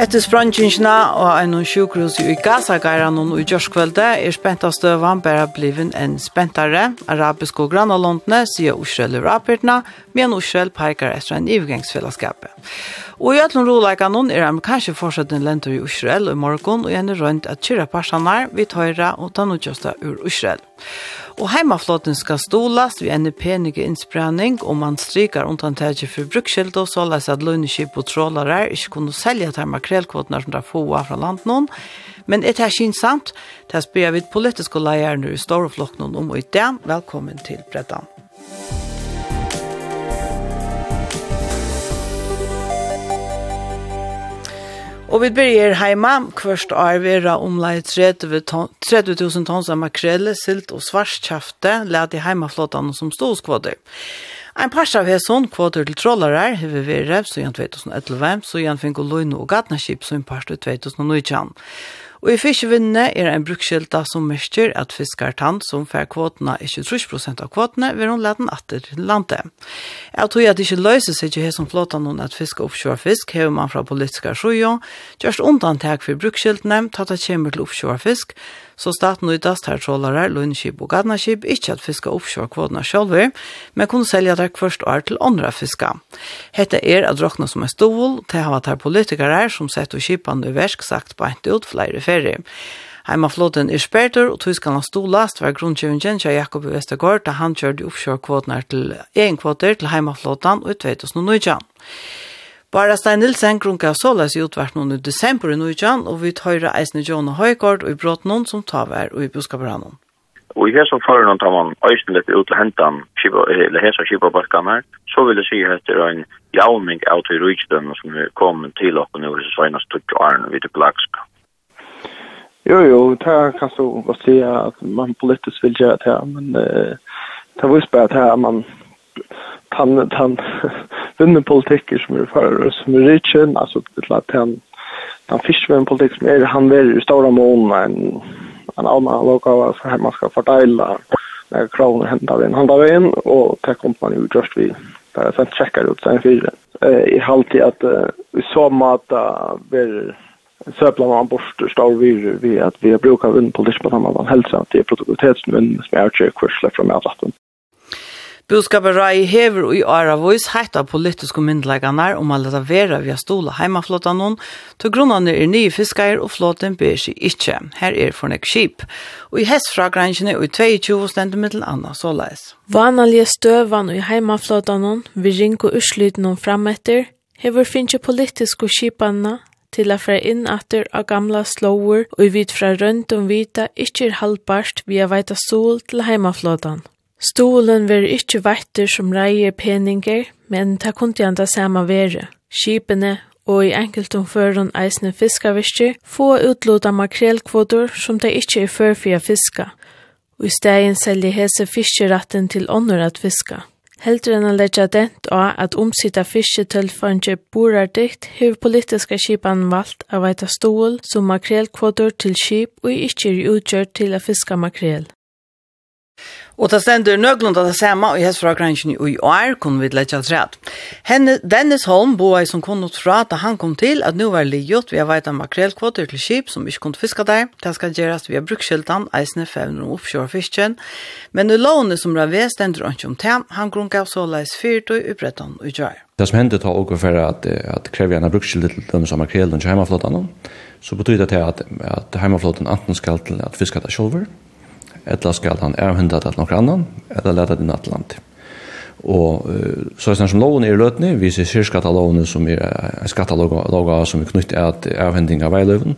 Etter sprangingsna og en sjukhus i Gaza-geiran og i Gjørskvelde er spentastøvan bare blivet en spentere. Arabisk og grannalondene sier Israel i rappertene, men Israel peker etter en ivgangsfellesskapet. Og i ætlun roleikanon er amerikanske forsetten lentur i Israel og i morgon, og gjerne rundt at kyrra parsanar vi tøyra og ta nudjasta ur Israel. Og heimaflåten skal stolast ved en penige innsprenning, og man strykar undantaget for brukskild og så leis at lønneskip og trålare ikke kunne selja til makrelkvotene som drar få fra landet noen. Men et her sant. det spyrir vi politiske leierne i Storeflokken om i dag. Velkommen til Breddan. Og vi byrjer heima, kvørst år vera 30 000 tons av makrelle, silt og svarskjafte, leit i heimaflåtan som ståskvåder. Ein par av hesson kvoter til trollarar hever vere, så igjen 2011, så igjen finko loino og gatnaskip, så en til 2019. Og i fiskevinnene er en brukskjelta som mørker at fiskartann som fær kvotene er 23% av kvotene vil hun lade den atter til landet. Jeg tror at det ikke løser seg ikke som flåta noen at fiske oppkjører fisk, hever man fra politiske sjøer, gjørst undantak for brukskjeltene, tatt at kommer til oppkjører fisk, så staten og idast her trålare, lønnskip og gadnaskip, ikke at fiske oppkjør kvotene selv, men kunne selge der først år til andre fiske. Hette er at råkne som er stål, til å ha vært politikere som setter skipene i versk sagt på en ut flere ferie. Heima Heimaflåten er sperter, og tyskan har stod last var grunnkjøvingen til Jakob i Vestergaard, da han kjørte offshore-kvotene til egen kvoter til heima heimaflåten og 2019. Bara Stein Nilsen grunka såles i utvart noen i desember i Nujjan, og vi tøyre eisne John og Høygaard og i brått noen som tar vær og i buskabrannen. Og i hesa føren tar man eisen litt ut til hentan eller hese kipa her, så vil jeg si at det er en javning av til rujtdømmen som er kommet til oppe nå i tukk og arne vidt plagsk. Jo, jo, det kan så att si at man politiskt vill göra det här, men eh, det er ju bare här man tan han vinner politiker som är för som är richen, alltså det att han han fiskar en politik som är han vill i stora mån en en annan lokal så här man ska fördela när kronor händer in handlar in och det kommer man ju just vi bara sen checkar ut sen fyra. Eh i halvtid att i så mat blir vill söpla man bort stor vi vi att vi brukar vinn på det på samma man hälsa att det är produktivitetsvinn som är ju kursla från att vatten. Budskapet Rai hever og i åra vois heit av politiske myndleggene om alle det vera vi stola heimaflåta noen, til grunnene er nye fiskeier og flåten ber seg ikke. Her er for nek skip. Og i hestfragrensjene og i 22 stendet mittel anna såleis. Vanlige støvan og i heimaflåta noen, vi rinko urslyten noen frametter, hever finnes politiske skipanna til å fra inn atter av gamla slåer og i vid fra rundt om vita ikkje er halvbart via veita sol til heimaflådan. Stolen ver ikkje vetter som reier peninger, men ta kunti anda sama vere. Skipene og i enkeltum førun eisne fiskavirskir få utlåta makrelkvotor som de ikkje er før fiska, og i stegin selje hese fiskeratten til ånder at fiska. Heldur enn a leggja dent av at omsida fisketølfange borar dikt hever politiska skipan valgt av veita stål som makrelkvotor til skip og ikkje er utgjørt til a fiska makrel. Og det stender nøglund av det samme, og jeg fra grænsen i år kunne vi lette oss rett. Henne, Dennis Holm boer som kunne fra da han kom til at nå var livet, vi har vært en makrelkvoter til skip som ikke kunne fiske der. Det skal gjøres via brukskiltene, eisene, fevner og oppkjørfisken. Men i lånet som rave stender ikke om tem, han grunker så leis fyrt og upprettan og gjør. Det som hendte tar også for at, at krever gjerne brukskjeltan til dem som makrelen til heimaflåten, så betyr det at, at heimaflåten enten skal til at fiske der selv, eller skal han avhunda til noen annan, eller leta det til landet. Og uh, så er det som loven er i løtene, vi ser syrskattelovene som er en skatteloga som er knyttet av avhending av veiløven,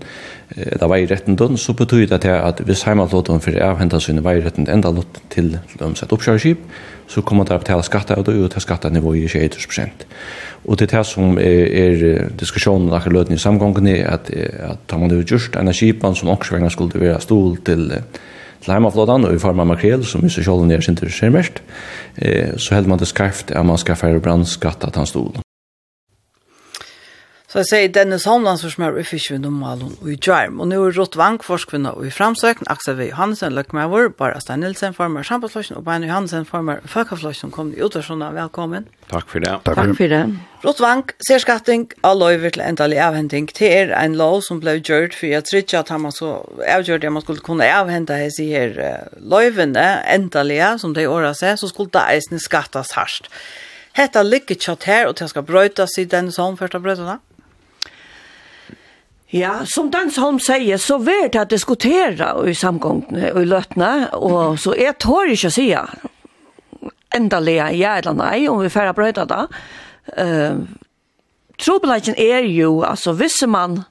eller veirettenden, så betyr det at hvis heimalåten for avhenda sin veiretten enda lott til lømsett oppkjørskip, så kommer det å betale skatter av det, og til skattenivået er 21%. Og det er det som er, er diskusjonen akkurat løtene i samgången er at, at tar man det gjort, en av som også skulle være stol til til heimaflådan, og i form av makrel, som i seg sjålen er sin til skjermest, eh, så held man det skarft at man skal fære brandskatt at han stod. Så jeg sier Dennis Holmland som smør i fiskvinn og malen og i Jarm. Og nå er Rott Vankforskvinna og i framsøkn, Aksel V. Johansen, Løkmauer, Bar Stein Nilsen, former Sjampasflosjen og Bein Johansen, former Føkaflosjen, kom i utvarsjona. Velkommen. Takk for det. Takk, Takk for det. Rott Vank, særskatting av løyver til endelig avhending. Det er en lov som ble gjort, for jeg tror ikke at man så avgjørte at man skulle kunne avhende hese her løyvene, endelig, som det året seg, så skulle det eisne skattas hardt. Hetta ligger tjatt her, og det skal brøytas i den som først brøytene? Ja, som Dansholm sier, så var det at diskutera i samgångene og i løtene, og så jeg tår ikke å si endelig ja eller nei, om vi færre brøyder da. Uh, Trobelagen er jo, altså hvis man,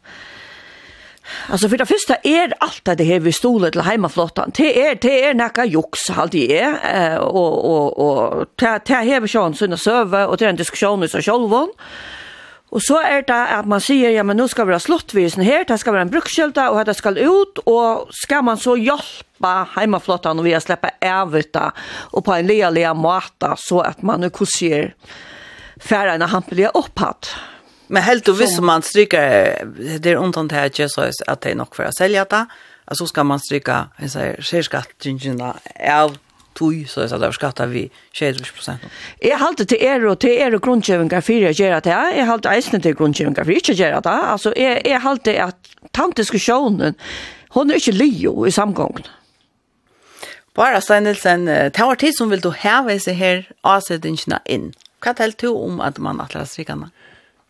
altså för det första är allt det här vi stoler till hemmaflottan. det är det är näka jox alt det är och och och og det, här vi hever sjån sønne søve, och det är en diskussion så självon. Och så är det att man säger ja men nu ska vi ha slottvisen här, det ska vara en brukskylta och det ska ut och ska man så hjälpa hemmaflottan och vi har släppa ävita och på en leliga mata så att man nu kusser färgerna hampliga uppåt. Men helt och visst man stryker det är undan det här så att det är nog för att sälja det. Alltså ska man stryka, jag säger, skärskattingen av tui, så det var skattet vi 20 prosent. Jeg halte til er og til er og grunnkjøvingar for jeg gjør det. Jeg halte eisene til grunnkjøvingar for ikke göra det. Altså, jeg, jeg halte at tantdiskusjonen, hun er ikke lio i samgången. Bara Steinelsen, det var tid som vil du heve seg her avsettingene inn. Hva talte du om at man atler strikkene?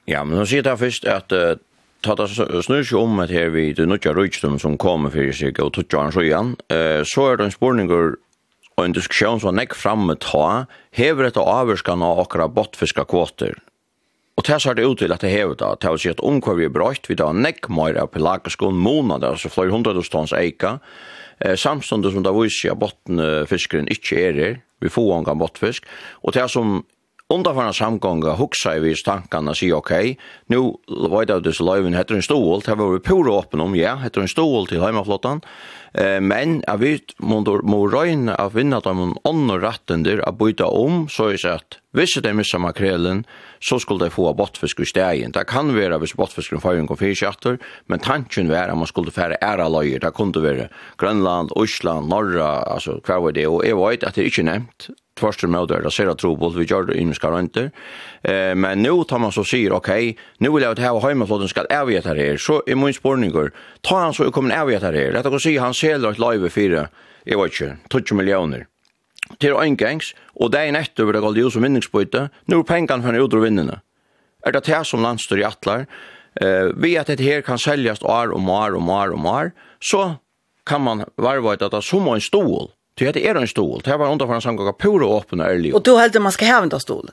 Ja, men nå sier det først at uh, ta det snur seg om at her vi det nødja rujtstum som kommer fyrir seg og tutja han sjøyan, så er det en spurningur og en diskusjon som nekk framme ta, hever etter avvurskan av okra bottfiska kvoter. Og det ser det ut til at det hever da, til å si at omkvar vi er brøyt, vi da nekk meir av pelagiskon månad, altså fløy tons eika, eh, samståndet som da viser at bottenfiskeren ikke er her, vi får omgang bottfisk, og det som Undarfarna samgånga hugsa vi tankarna sig okej. Nu vet det så löven heter en stol, det var vi pura öppen om, ja, heter en stol till hemmaflottan men jeg vet, må røyne av vinna dem om ånden retten der, å bytte om, så er det at Hvis de missa makrelen, så skulle de få bottfisk i stegen. Det kan være hvis bottfisken får en konfirskjatter, men tanken var at man skulle fære æra løyer. Det kunne være Grønland, Osland, Norra, altså hver var det. Og jeg vet at det er ikke nevnt. Tvørste med det, det ser trobult, vi gjør det i norska. Eh, men nå tar man så sier, ok, nå vil jeg at her heimeflåten skal avgjette her her, så er min spårninger, ta han så jeg kommer avgjette her her. Dette kan si han selger et løyve fire, jeg vet ikke, 20 millioner til øyngengs, og det er nettopp över det galt jo som vinningsbøyte, nå er pengene for ut av vinnene. Er det det som landstyr i atler, eh, vi at dette her kan selges år och år och år och år, så kan man varva at det er som en stol, til at det er en stol, det var underfor en samgang av pura åpne ærlig. Och då heldur man skal en stol?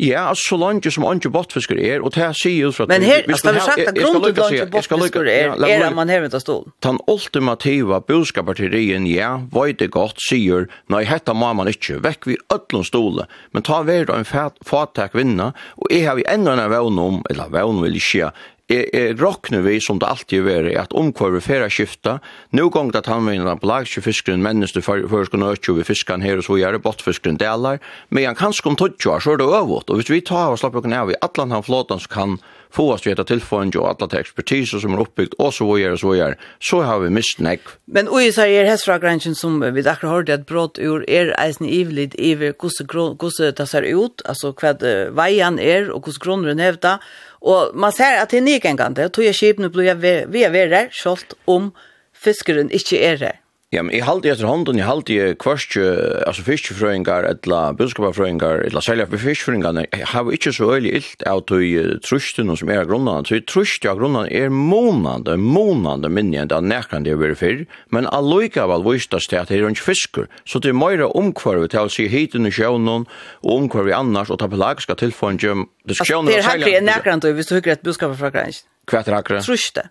Ja, altså så langt som andre bottfisker er, og det sier jo for at... Men her, altså, vi sagt at grunn til andre bottfisker er, er at man har vet av stolen. Den ultimativa budskapartierien, ja, veit det godt, sier, nei, hetta må man ikke, vekk vi ødlom stole, men ta verd av en fatak vinna, og jeg har vi enda en vevn om, eller vevn vil ikke, er, er rockne vi som det alltid er at omkvar vi færa skifta, nu gong at han vinner på lagske fiskeren menneske førskene økje vi fiskan her og så gjør det bottfiskeren delar, men han kan om tøtjo så er det øvått, og hvis vi tar og slapper okken av i atlan han flåtan som kan få oss veta tilfående og atlan til ekspertise som er oppbygd og så gjør og så gjør, så har vi mist nek. Men ui så er hestfra grensen som vi akkur har det at brått ur er eisen ivlid iver gosse det ser ut, altså hva veian er og gosse grunneren hevda, Og man ser at det er nygengande, og tog jeg kjipene blir jeg ved verre, skjolt om fiskeren ikke er det. Ja, men jeg halte etter hånden, jeg halte jeg kvarskje, altså fiskefrøyngar, eller budskapafrøyngar, eller selja for fiskefrøyngar, jeg har ikke så øyelig illt av tog trusten som er av grunnen, så trusten av grunnen er månande, månande minni enn det er nekrande jeg vil fyr, men alloika av vistas til at det er ikke fiskur, så det er meira omkvarvi til å si hiten i sjøvnen, og omkvarvi annars, og ta pelagiska tilfåndjum, diskusjoner og selja. Det er hakkri enn nekrande, hvis du hykker et budskaparfrøyngar, Kvart hakre. Truste.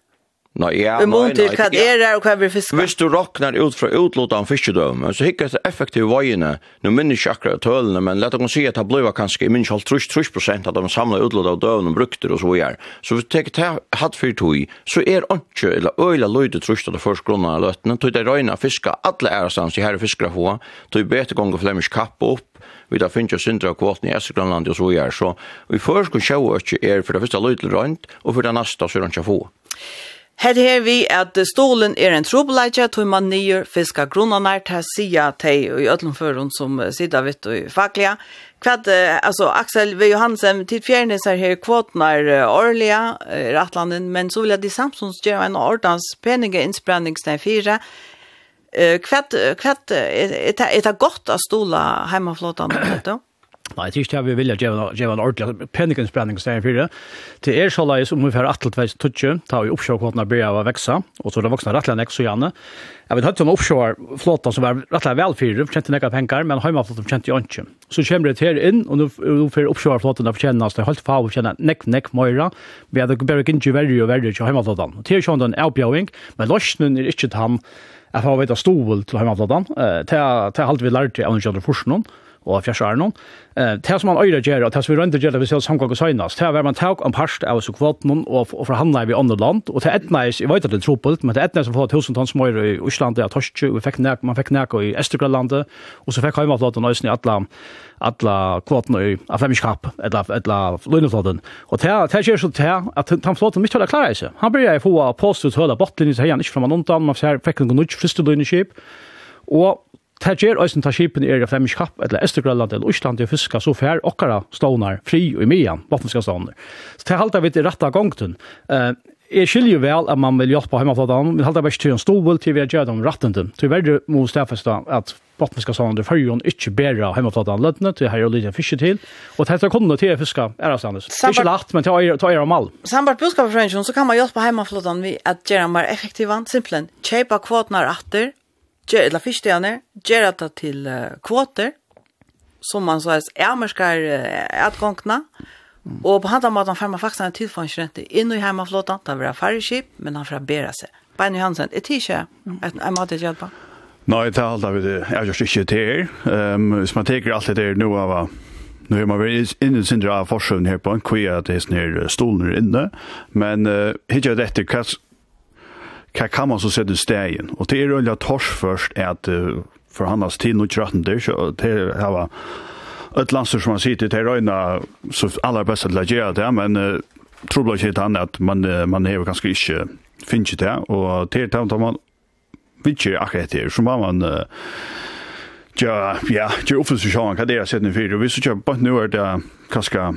Nei, ja, nei, nei. Vi hva er det, og hva vi fisker? Hvis du råknar ut fra utlåta om fiskedømme, så hikker det effektive veiene, nå minner ikke akkurat tølene, men lett å si at det ble kanskje, i minst halvt trus, trus prosent at de samla utlåta av døvn og brukter og så gjør. Så hvis du tenker til hatt fyrt tog, så er ikke, eller øyla løyde trus til det første grunnen av løtene, tog det røyna fiska, alle ærestans i herre fiskere få, tog bete gonger flemisk kapp opp, vi da finnes jo syndra av kvoten i Esgrønland og så gjør. Så vi først kunne sjå ikke er for det første løyde røynt, og for det neste så er det ikke få. Her her vi at stolen er en trobeleitja, tog man nyer fiska grunnanar til sida teg og i ødlomføren som sida vitt og faklia. Kvad, altså Axel V. Johansen, tid fjernes er her kvotnar årliga i Rattlanden, men så vil jeg de samsons gjøre en ordans penige innsprenningsnei fire. Kvad, kvad, er det godt å stola heimaflåtan? Kvad, Nei, det er ikke det vi vilja gjøre en ordentlig penningensprenning i stedet for Det Det er så leis om vi får fyrir atletveis tutsi, da vi oppsjåkvåtene blir av å veksa, og så er det voksne rettelig nek så gjerne. Jeg vet ikke om oppsjåkvåtene som var rettelig vel fyrir, kjente nekka penger, men heimaflåten kjente jo ikke. Så kommer det her inn, og nå får oppsjåkvåtene fortjenne oss, det er helt fav å kjenne nek, nek, moira, vi er det bare ikke verre og verre til heimaflåten. Det er sånn en avbjøving, men løsnen er ikke til tam, jeg får vite stål til heimaflåten, det er alt vi lærte av den kjønner forskningen, og fjersar noen. Eh, det som man øyre gjør, og det som vi rønner gjør, det vi ser samgang og søgnast, det er man tar en parst av oss og kvoten og, og forhandler vi andre land, og det er etnei, jeg vet at det er tropult, men det er etnei som får tusen tonn smøyre i Osland, det er Torske, og fikk nek, man fikk nek i Estergrønlandet, og så fikk heimaflåten nøysen i alle, alla kvoten i Aflemiskap, eller, eller løgneflåten. Og det, det gjør så til at han flåten mitt holder klare seg. Han blir få påstå påstått høyla bottlinjen til heian, ikke fra man undan, man fikk en noen nytt fristedøgneskip, og Det gjør også ta skipen i Erga Flemingschapp, eller Estergrønland, eller Østland, til fiska, så fær okkara stånar fri og i mian, vaffenska stånar. Så det halda vi til retta gongtun. Uh, jeg skiljer vel at man vil hjelpe hjemmeflatan, men halda bare til en stål til vi har gjør dem rettenden. Til verre må stedfeste at botniska sander för ju inte bära hemmaflatan lötna till här och lite fiske till til tätta kommer till fiska är Det er ikke lagt, men til å gjøre mal sambart buskap för så kan man hjälpa hemmaflatan vi att göra mer effektivt simpelt köpa kvotnar åter eller fiskstjerne, gjør det til uh, kvoter, som man så er mersker uh, atgångene, Mm. Og på handa måten ferma faktisk en tilfangsrente inn i hjemmeflåten, da vil ha færre skip, men han får bedre seg. Bein Hansen, er det ikke en måte til hjelpa? Nei, det er alt av det, jeg gjør ikke til her. Um, hvis man tenker alt det der nå av Nu har man varit inne i sindra av forsøvn her på en kvia at det er sånne her stolner inne, men uh, hittar det etter hva kan man så sette stegen? Og det er øyla tors først at uh, forhandlas til noe kjøretten der, så det er hava et landstyr som man sier til, det er så aller best til å gjøre det, men uh, tror blei ikke han at man, uh, man er ganske ikke finnes det, og til det tar man vet ikke akkurat det, så må man uh, Ja, ja, gjøre sjåan, hva det er sett nu fyrir, og hvis du kjører bare nu er det kanskje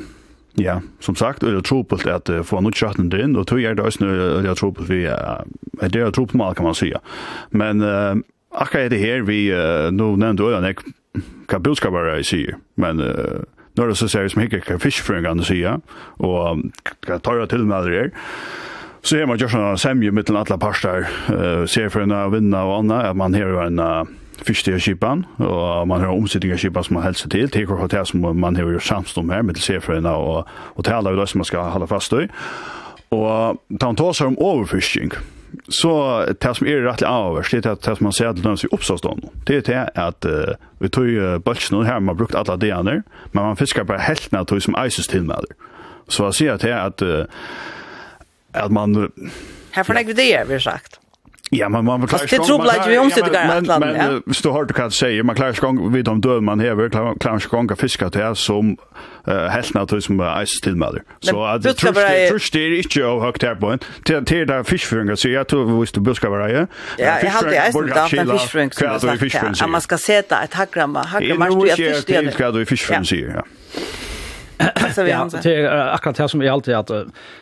Ja, som sagt, det er tropelt at uh, få noe chatten in og tog er det også noe det er trupelt vi är det er trupelt mal kan man säga. Men uh, akkurat är det her, vi uh, nu nämnde då jag kan budskap vara jeg sier, Men uh, når det så seriöst mycket kan fisk för en gång säga och kan ta det till med det här. Så er man gör sånn semje mellan alle parster, uh, ser for en vinna og annet, at man här en uh, fyrste av fiskstyrskipan og man har omsittingarskipan som man helst til, teker hotel som man har gjort samstom her med sefrøyna og og hoteller av det som man skal holde fast i. Og ta en tåser om overfyrsting, Så det som er rettelig avhørs, det er det som man ser til nødvendigvis i oppståstånd. Det er det at uh, vi tog bølsen, her man har brukt alle degene, men man fiskar bare heltene av tog som eises til med det. Så jeg sier til at, uh, at man... Her får jeg det, vi har sagt. Ja, men man klarar sig. Det tror jag vi omsätter det att landa. Men hvis du har du kan säga man klarar sig vid de död man här klarar klarar sig att fiska till som helt naturligt som ice till mother. Så att det tror det tror det är inte av högt här på en till till där fiskfångar så jag tror visst du buskar vara ja. Ja, jag hade ice där på fiskfångar. Ja, man ska sätta ett hackramma, hackramma till att fiska. det. det är ju fiskfångar så ja. Ja, det är akkurat det som är alltid att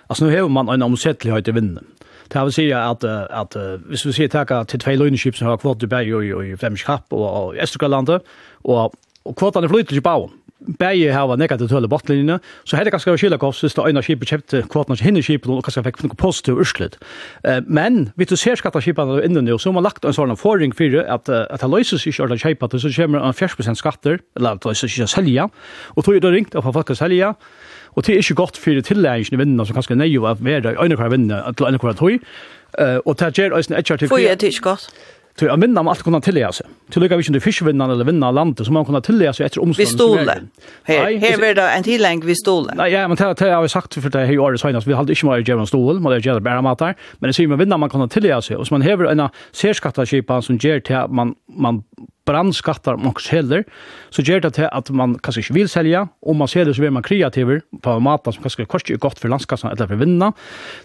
alltså nu har man en omsättlighet i vinden. Det vil si at, at hvis vi sier takk til tvei løgneskip som har kvotter bæg i Flemskap og Østergålandet, og, og kvotene flyter til bauen, bæði hava negativ tøl botlinina, så hetta kanskje skilja kost sist einar skip kjøpte kvotnar hinne skip og kanskje fekk nokon positivt urslut. Men við du ser skatta skipan og innan så har man lagt ein sånn foring fyrir at at løysa sig orðan skipa til so kemur ein 40% skatter, eller at løysa sig selja. Og tøy er ringt folk fólk selja. Og det er ikke godt for tilleggen i vinnene, som kanskje nøy å være i øyne hver vinnene, til øyne tog. tøy. Og det gjør øyne etter til... till. er det ikke godt? Så jeg minner om alt kunne tillegge seg. Til lykke vi ikke fiskevinnene eller vinna landet, så må man kunne tillegge seg etter omstående. Vi stole. Her, här var det en tillegg vi stole. Nei, ja, men det, har jeg sagt for det her i året så Vi hadde ikke mer men det man gjerne bare mat der. Men det sier man vinnene man kunne tillegge seg. Og så man hever en særskattaskipan som gjør til at man, man brandskattar om också heller så gör det till att man kanske inte vill sälja om man ser det så blir man kreativ på mat som kanske kostar gott för landskassan eller för vinna.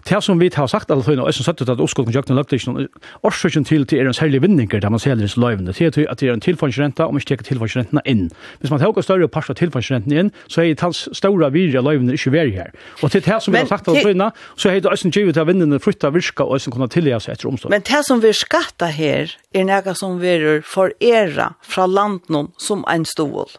Det som vi har sagt alla tiden och som sagt att oskuld konjakt löpte inte orsaken till till en sälja vinningar där man säljer det så lövande det är att det är en tillfallsränta om man stäcker tillfallsräntan in. Hvis man tar större pasta tillfallsräntan in så är det stora virja lövande inte värre här. Och till det här som vi har sagt alla tiden så är det ösen givet att vinnarna fruktar virka och ösen kunna tillägga sig efter omstånd. Men det som vi skatta här er nekka som verur forera fra landen som ein stål.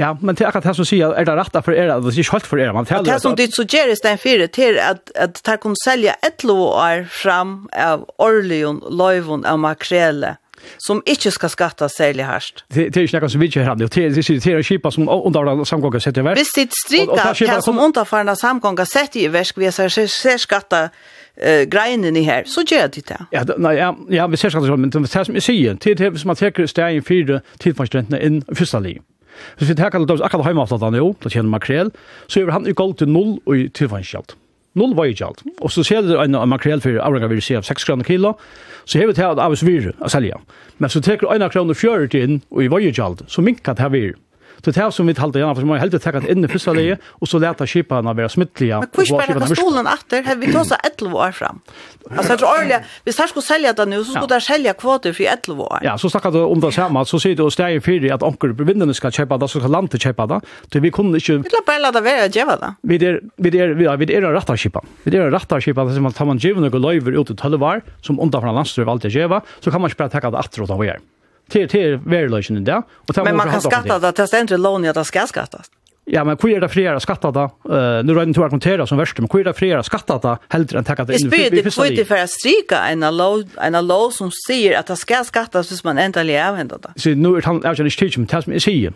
Ja, men det er akkurat det som sier, er det rett for era, det er ikke helt for era. Man det som ditt suggerer stein fire til at, at det kan selja et år fram av orleon, loivon av makrele som ikke skal skatta særlig hørst. Det, det er ikke noe som vi ikke har det, det er ikke det kjipa som underfarna samgånga setter i verk. Hvis det strika det som underfarna samgånga setter i verk, vi har ser skatta eh greinen i här så gör det det. Ja, nej, ja, ja, vi ser så men det som jag säger, till det som man tar i fyra till förstånden in första liv. Så vi tar kallt oss akkurat hemma att han jo, då känner makrel, så över han i galt till noll och i tillfället. Noll var ju allt. Och så ser det en makrel för avrega vill se av 6 kronor kilo. Så hevet här att avsvir att sälja. Men så tar en 1 kronor 40 in och i var ju allt. Så minkat här vi. Så det er som vi talte igjen, for man har heldig tekket inn i første leie, og så leta kjipene være smittlige. Men hvor spør jeg stolen etter? Vi tar så 11 år fram. Altså, jeg tror årlig, hvis jeg skulle selge det nå, så skulle jeg selge kvoter for 11 år. Ja, så snakker du om det samme, så sier du og steg i fire at onker vinnene skal kjøpe det, så skal landet kjøpe det. Så vi kunne ikke... Vi la bare la det være å gjøre det. Vi er, vi er, vi er, vi er rettet kjipene. Vi er rettet kjipene, så man tar man gjerne og løyver ut i 12 år, som underfra landstyrer valgte å gjøre, så kan man ikke bare tekket det etter og ta hva till till värdlösen där och Men man kan skatta det att det inte lån att det ska skattas. Ja, men hur är det flera skatta då? Eh, nu rör inte att kontera som värst, men hur är det flera skatta då? Hellre än tacka det in. Det är inte för att stryka en lov, en lov som säger att det ska skattas hvis man ändrar det ända. Så nu är han jag inte teach mig, tell mig, jag säger.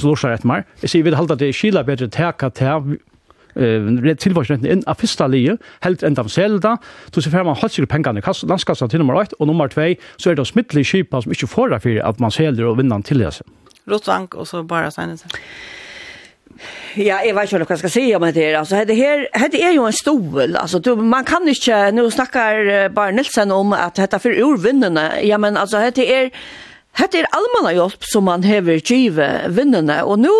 Så låtsas jag ett mer. Jag säger vi hålla det skilla bättre tacka till eh tilvarsnet inn av fyrsta lige helt enda av selda så så får man har sikkert pengar i kassen landskassa til nummer 1 og nummer 2 så er det smittliga skipa som inte får det for at man selger og vinner til det Rotvank og så bare Steinesen Ja, jeg vet ikke hva jeg skal si om det her. Altså, det her, det er jo en stol. Altså, du, man kan ikke, nå snakker bare Nilsen om at dette er for urvinnene. Ja, men altså, det er, Hetta er almanna hjálp sum man hevur giva vinnuna og nú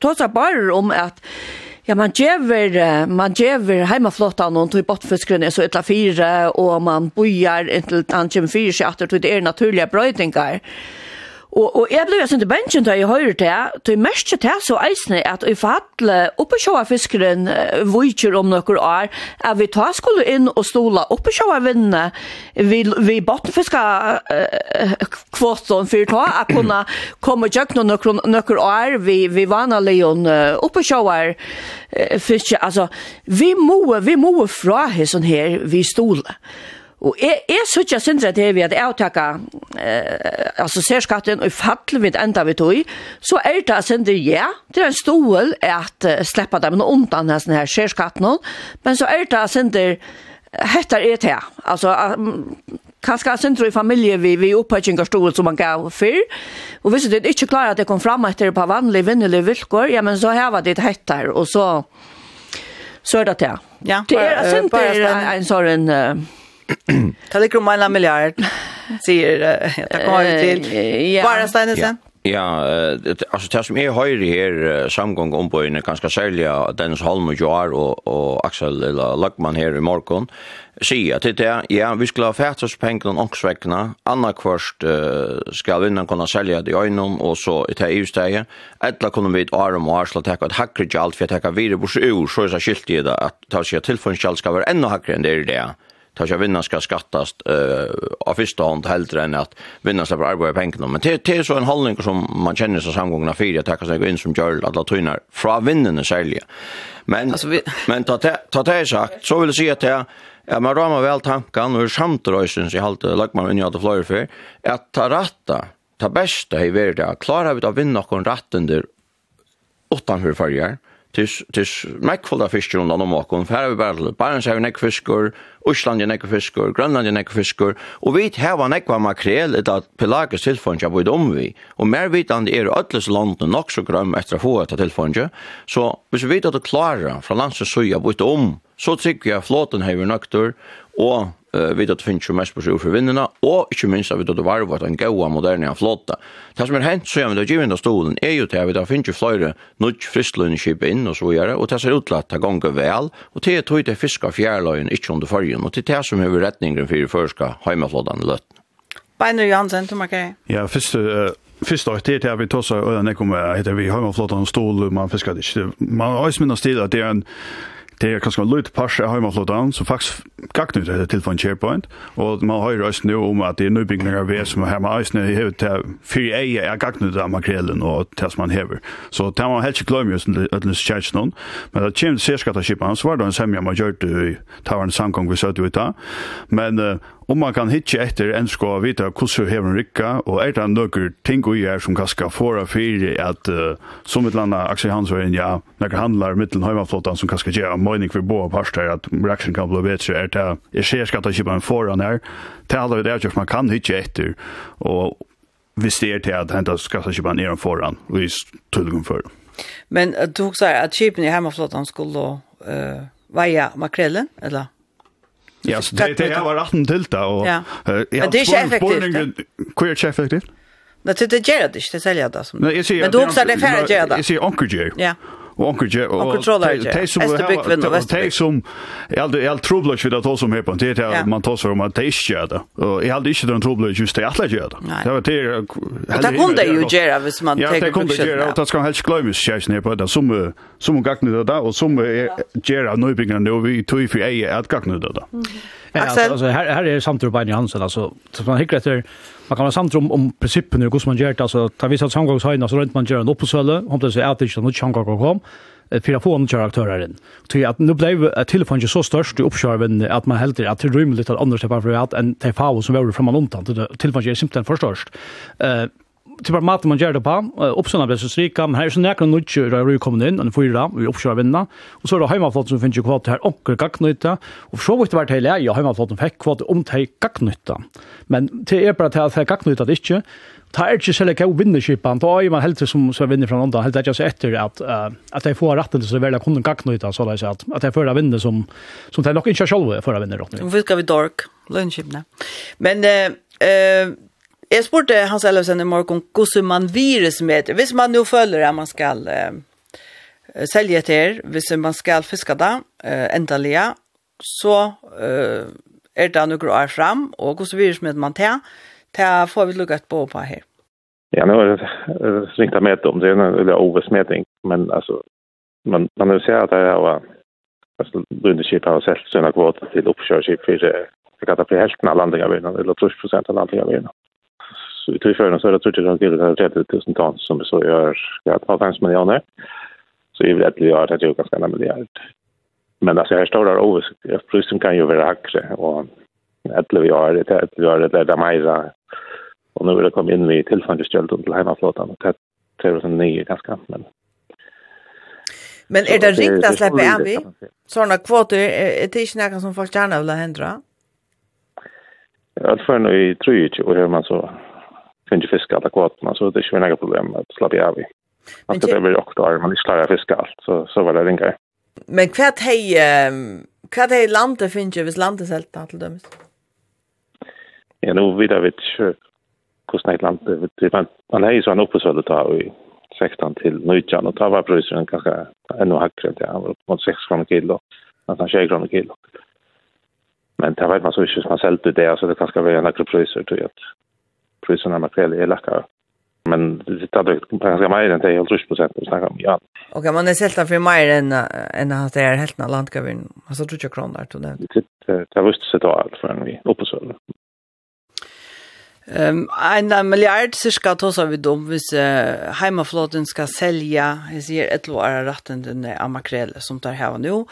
tosa bara um at Ja, man gjever, man gjever heimaflåta noen tog bottfiskeren er så etla fire, og man bojar inntil han kommer fire seg atter det er naturlige brøydingar. Ja Og, og jeg ble jo sånn til bensjen da jeg hører til, til jeg mest til så eisne at i fatle oppe sjåa fiskeren vujtjer om noen år, at vi ta skulle inn og stola oppe sjåa vinne vi, vi bottenfiska uh, kvoten for ta, at kunne komme og noen, noen år. Vi, vi vanlig uh, oppe sjåa uh, fiske, altså vi må, vi må fra hessen her vi stola. Og jeg, jeg synes jeg synes at det er vi at jeg takker eh, altså ser skatten og fattelig mitt enda vi tog, så er det synes ja, det er en stål at uh, slipper dem noe undan denne her ser skatten men så er det synes jeg er det, altså uh, kanskje synes i familie vi, vi opphøytinger stål som man gav før, og hvis det ikke klarer at det kom fram etter på vanlige vinnelige vilkår, ja, men så har hever det hettar, og så så er det det. Ja, det er synes jeg en sånn Ta det kommer en miljard, sier jeg kommer til. Bara Steinesen? Ja, alltså det som är höjre här samgång om på inne ganska sälja Dennis Holm och Joar och, och Axel eller Lackman här i morgon säger att det ja, vi skulle ha färdas pengarna och svekna. Anna först uh, ska vinnaren kunna sälja det i igenom och så i det här EU-steget eller kunde vi ett arm och arsla täcka ett hackre allt för att täcka vidare bors ur så är det skilt i det att ta sig att tillförskjall ska vara ännu hackre än det är det ta sig vinnan ska skattas eh av första hand helt än att vinnan släpper arbeta pengarna. Men det det är så en hållning som man känner sig samgångna fyra tacka sig in som gör alla tynar från vinnarna sälja men alltså, vi... men ta ta det sagt så vill säga att det Ja, man ramar väl tankan, og samtrøysens i halte lagmann unni att det fløyre för att ta ratta, ta bästa i världen, klarar vi att vinna noen rattender utanfor farger, tis tis mekkfulla fiskur undan om okkum fer við bara barns hevur nekk fiskur Ísland er nekk fiskur Grønland er nekk fiskur og vit hava nekk makrel et at pelagisk tilfond ja við um vi. og mer vitandi er alls land nok so grøm eftir at fáa ta Så hvis vi vit at klara frá landsins søya við um so trygg ja flotan hevur noktur og uh, vet at finnes jo mest på seg for vinnene, og ikke minst at vi tatt varve at en gaua moderne flotta. Det som er hent, så er vi da givende stolen, er jo til at vi da finnes jo flere nødt fristlønnskip inn og så gjøre, og det ser ut til at det ganger vel, og til at det fisk av fjærløyen ikke under fargen, og til det som er retningen for fyrir heimeflottan i løtt. Beinur Jansen, du markerer. Ja, først, uh, Fyrst og til at vi tåsa øyne kommer, heter vi har man flottan stol, man fiskar ikke. Man har også minnet til at det er en det er kanskje en løyt parse av heimaflotan, som faktisk gagner det til for en SharePoint, og man har røst nå om at det er nybygninger av som er med eisne, i hevet til fire ei er gagner det av makrelen og til som man hever. Så det har man helst ikke glemt just ødelig kjærts noen, men det kommer til sérskattaskipan, så var det en semja man gjør det i tavaren samgång vi søtte ut da, men uh, Om man kan hitje etter enn sko vita hvordan hever rikka, og er det nøkker ting og gjør som kan skal fåra fyrir at uh, som et landa Aksel Hansøyen, ja, nekker handlar mittelen høymaflåtan som kan skal gjøre møyning for boa parster at reaksjon kan bli bedre, er det jeg ser skatt ikke på en foran her, til alle det er man kan hitje etter, og hvis det er til at henta skatt ikke på en eren foran, og i tullgum for. Men du sier at kipen i heimaflåtan skulle uh, veia makrellen, eller? Ja, så det det var ratten till det och ja. Men det är inte effektivt. Queer chef effektivt. Men det är det inte, det säljer det som. Men då också det färdigt. Jag ser onkel Joe. Ja och onkel och te som te som jag jag trubblar ju det då som här på det här man tar så om att det. Är ju det och jag hade inte den trubblar just det alla gör det. Det var det det kunde ju göra hvis man tar Ja det kunde göra och det ska helst glömmas jag ner på det. Som som gagnade det där och som gör av nybyggarna nu vi tog för ej att gagnade det där Axel? Alltså, här, här är samtal på en Alltså, så man hickar efter, man kan ha samtal om, om principen hur man gör det. Alltså, tar vi så att samgångshöjna så runt man gör en uppsöle. Om det så är att det inte något något att kom för att få en karaktär in. Till att nu blev telefon ju så störst i uppskärven att man helt att det rymmer lite annars än det TV som var framan undan. telefon är simpelthen för störst. Eh, til bare maten man gjør det på, oppsønna ble så strika, men her er så jeg kan nødtjø da jeg kom inn, en fyra, vi oppsøver vinna, og så er det heimaflåten som finnes jo kvart her onker gagnøyta, og så vidt det vært hele jeg, ja, heimaflåten fikk kvart om det gagnøyta. Men til er bare til at det gagnøyta det ikke, ta er ikke selv ikke å vinne kjipen, da er man helt som, som vinner fra andre, helt ikke så etter at, uh, at jeg får retten til å velge kunden gagnøyta, så det er at, at jeg får vinne som, som det er nok ikke selv fører vinne. Hvorfor skal vi dork, lønnskipene? Men, uh, uh, Jeg spurte Hans Ellefsen i morgen hvordan man virus med Hvis man nå føler at man skal uh, selge til, hvis man skal fiske da, uh, endelig, så uh, er det noen år fram, og hvordan virus med man til, til får vi lukket på på her. Ja, nu har jag ringt att mäta om det, eller oversmätning, men alltså, man, man vill säga att det är alltså, Lundekip har sett sina kvoter till uppkörskip för det kan ta för hälften av landningarna, eller 30 procent av landningarna så i tryckfärden så är det tror jag att det är 30 000 ton som så gör ja, 50 miljoner. Så i rätt gör det ju ganska nära miljard. Men alltså här står det över ovisst. Prisen kan ju vara högre och eller vi har det att vi har det där majsa och nu vill det komma in vi tillfälligt till hemmaflottan och det är sån ny ganska men Men är det riktigt att släppa av vi? Sådana kvoter, är det inte något som folk gärna vill hända? Ja, det får nog i tryg och hur man så finns fiska alla kvoterna så det är ju inga problem att slappa av i. Att det blir också där man klarar fiska allt så så var det inga. Men kvart hej kvart hej landet finns ju vis landet helt till dömes. Ja, nu vidare vet ju hur snägt land det man man han ju så en tar ta i 16 till 19 och ta var priset kanske ännu högre det var mot 6 kronor kilo nästan 20 kronor kilo men det vet man så inte man säljer det så det kanske vara en högre priser tror jag priserna material är läckare. Men det tar det ganska mer än det är helt rysk procent vi snackar om, ja. Okej, man är sälta för mer än, än att det är helt när landgavin. Alltså, tror jag kronor till det. Det har visst sig då allt förrän vi uppe så. Um, en miljard cirka tåsar vi dom hvis uh, heimaflåten skal selja, jeg sier, et låare ratten den av amakrele som tar heva nu.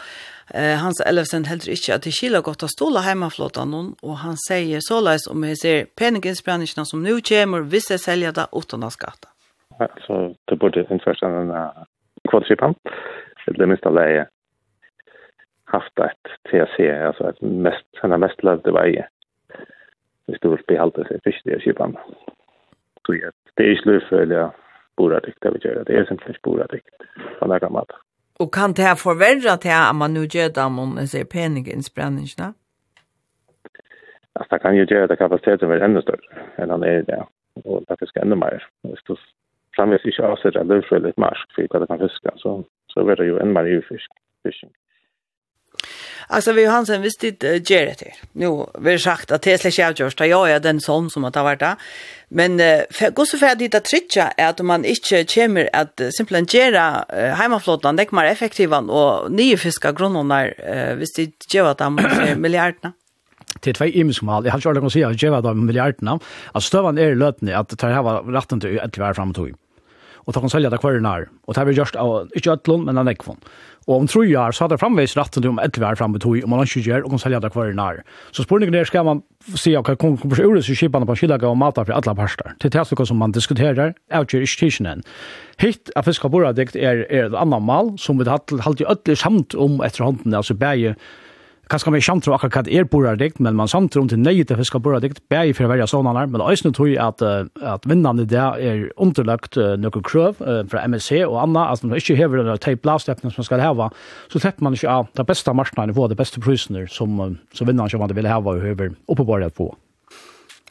Eh, Hans Ellefsen heldur ikkje at det skila godt å stola heimaflåtan hon, og han sier såleis om jeg ser peninginsbrennisjene som nu kommer, hvis jeg selger det utan av skatta. Ja, så det borde innførst en kvadripan, det minsta läge haft ett TAC, alltså ett mest, en mest lövde varje. Det står uppe i halvt sig först i kypan. Så det är ju slöjfölja boradrykt, det vi gör det. Det är simpelthen boradrykt på den här gammalta. Og kan det her forverre til at man nu gjør dem om man ser peninginsbrenningene? Alltså det kan ju göra att kapaciteten blir ännu större än han är i det. Och det fiskar ännu mer. Så framvis inte avsätter att det är marsk för att det kan fiska. Så, så blir det ju ännu mer fisk. Alltså vi Johansen visst det uh, ger det till. Nu vi har sagt att Tesla själv görs där jag är den son som att ha varit där. Men uh, för går så färdigt att tricha är att man inte kommer att uh, simpelthen göra uh, hemmaflottan det mer effektiva och nya fiska grundarna uh, visst det ger att de miljarderna Det är två imenskmal. Jag har ikke ordentlig å säga att ge var de miljarderna. Alltså støvann är i det här var rätten till ett hver frem Och tog. Og da kan sälja det kvar när. Och det har vi gjort av, ikke øtlån, men en ekvån. Og om tre år så hadde framveis retten til om 11 år framme tog, om man ikke gjør, og kan selge det hver nær. Så spørningen er, skal man si at man kommer til å så kjipene på kjellige og mater for alle parster. Til det er som man diskuterer, avgjør ikke tidsen enn. Hitt av fisk og fiskaboradikt er, er et annet mal, som vi har alltid ødelig samt om etter hånden, altså bæge kanskje man kjenner akkurat hva det er boradikt, men man samtidig om til nøye til fisk fiske boradikt, bare for å være sånne her, men også tror jeg at, at vinnene i det er underlagt noen krøv uh, fra MSC og annet, at man ikke hever den teip lavsteppene som man skal heve, så slipper man ikke av det beste marknaden på, det beste prysene som, uh, som vinnene som man vil heve og hever oppe bordet på.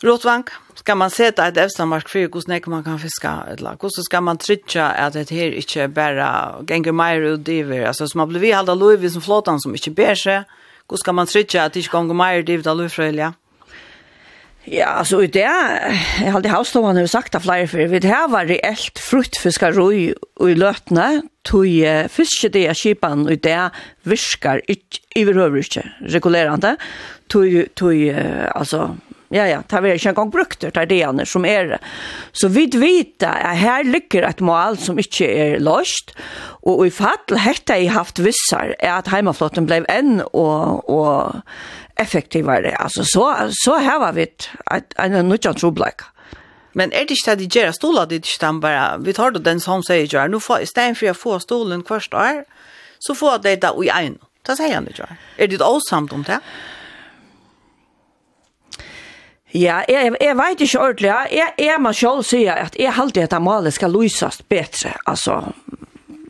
Rotvank, skal man seta et evstamark for hvordan ikke man kan fiske, eller hvordan skal man trytja at det her ikke bare ganger mer ut i, altså som har blivit halda loivis som flåtan som ikke ber seg, Hvor skal man trykke at det ikke ganger mer drivet av lufrøyla? Ja, altså i det, jeg har aldri havstående har sagt av flere for, vi har vært reelt fruktfiskarøy i løtene, tog fiske det av kjipan i det virker ikke, i overhøver ikke, regulerende, tog, tog, altså, ja, ja, det er ikke engang brukt det er det som er det. Så vi vet at her ligger et mål som ikke er løst, og i fall hette jeg haft vissar er at heimaflotten ble enn og, og effektivare. Altså, så, så her var vi en nødvendig trobleik. Men er det ikke det de gjør stola dit ikke den bare, vi tar det den som sier gjør, nå får, i stedet for å få stolen hvert år, så får det da i en. Det sier han ikke. Er det også samt om det? Ja. Ja, jeg, jeg vet ikke ordentlig. Jeg, jeg må selv si at jeg alltid at malet skal løses bedre. Altså,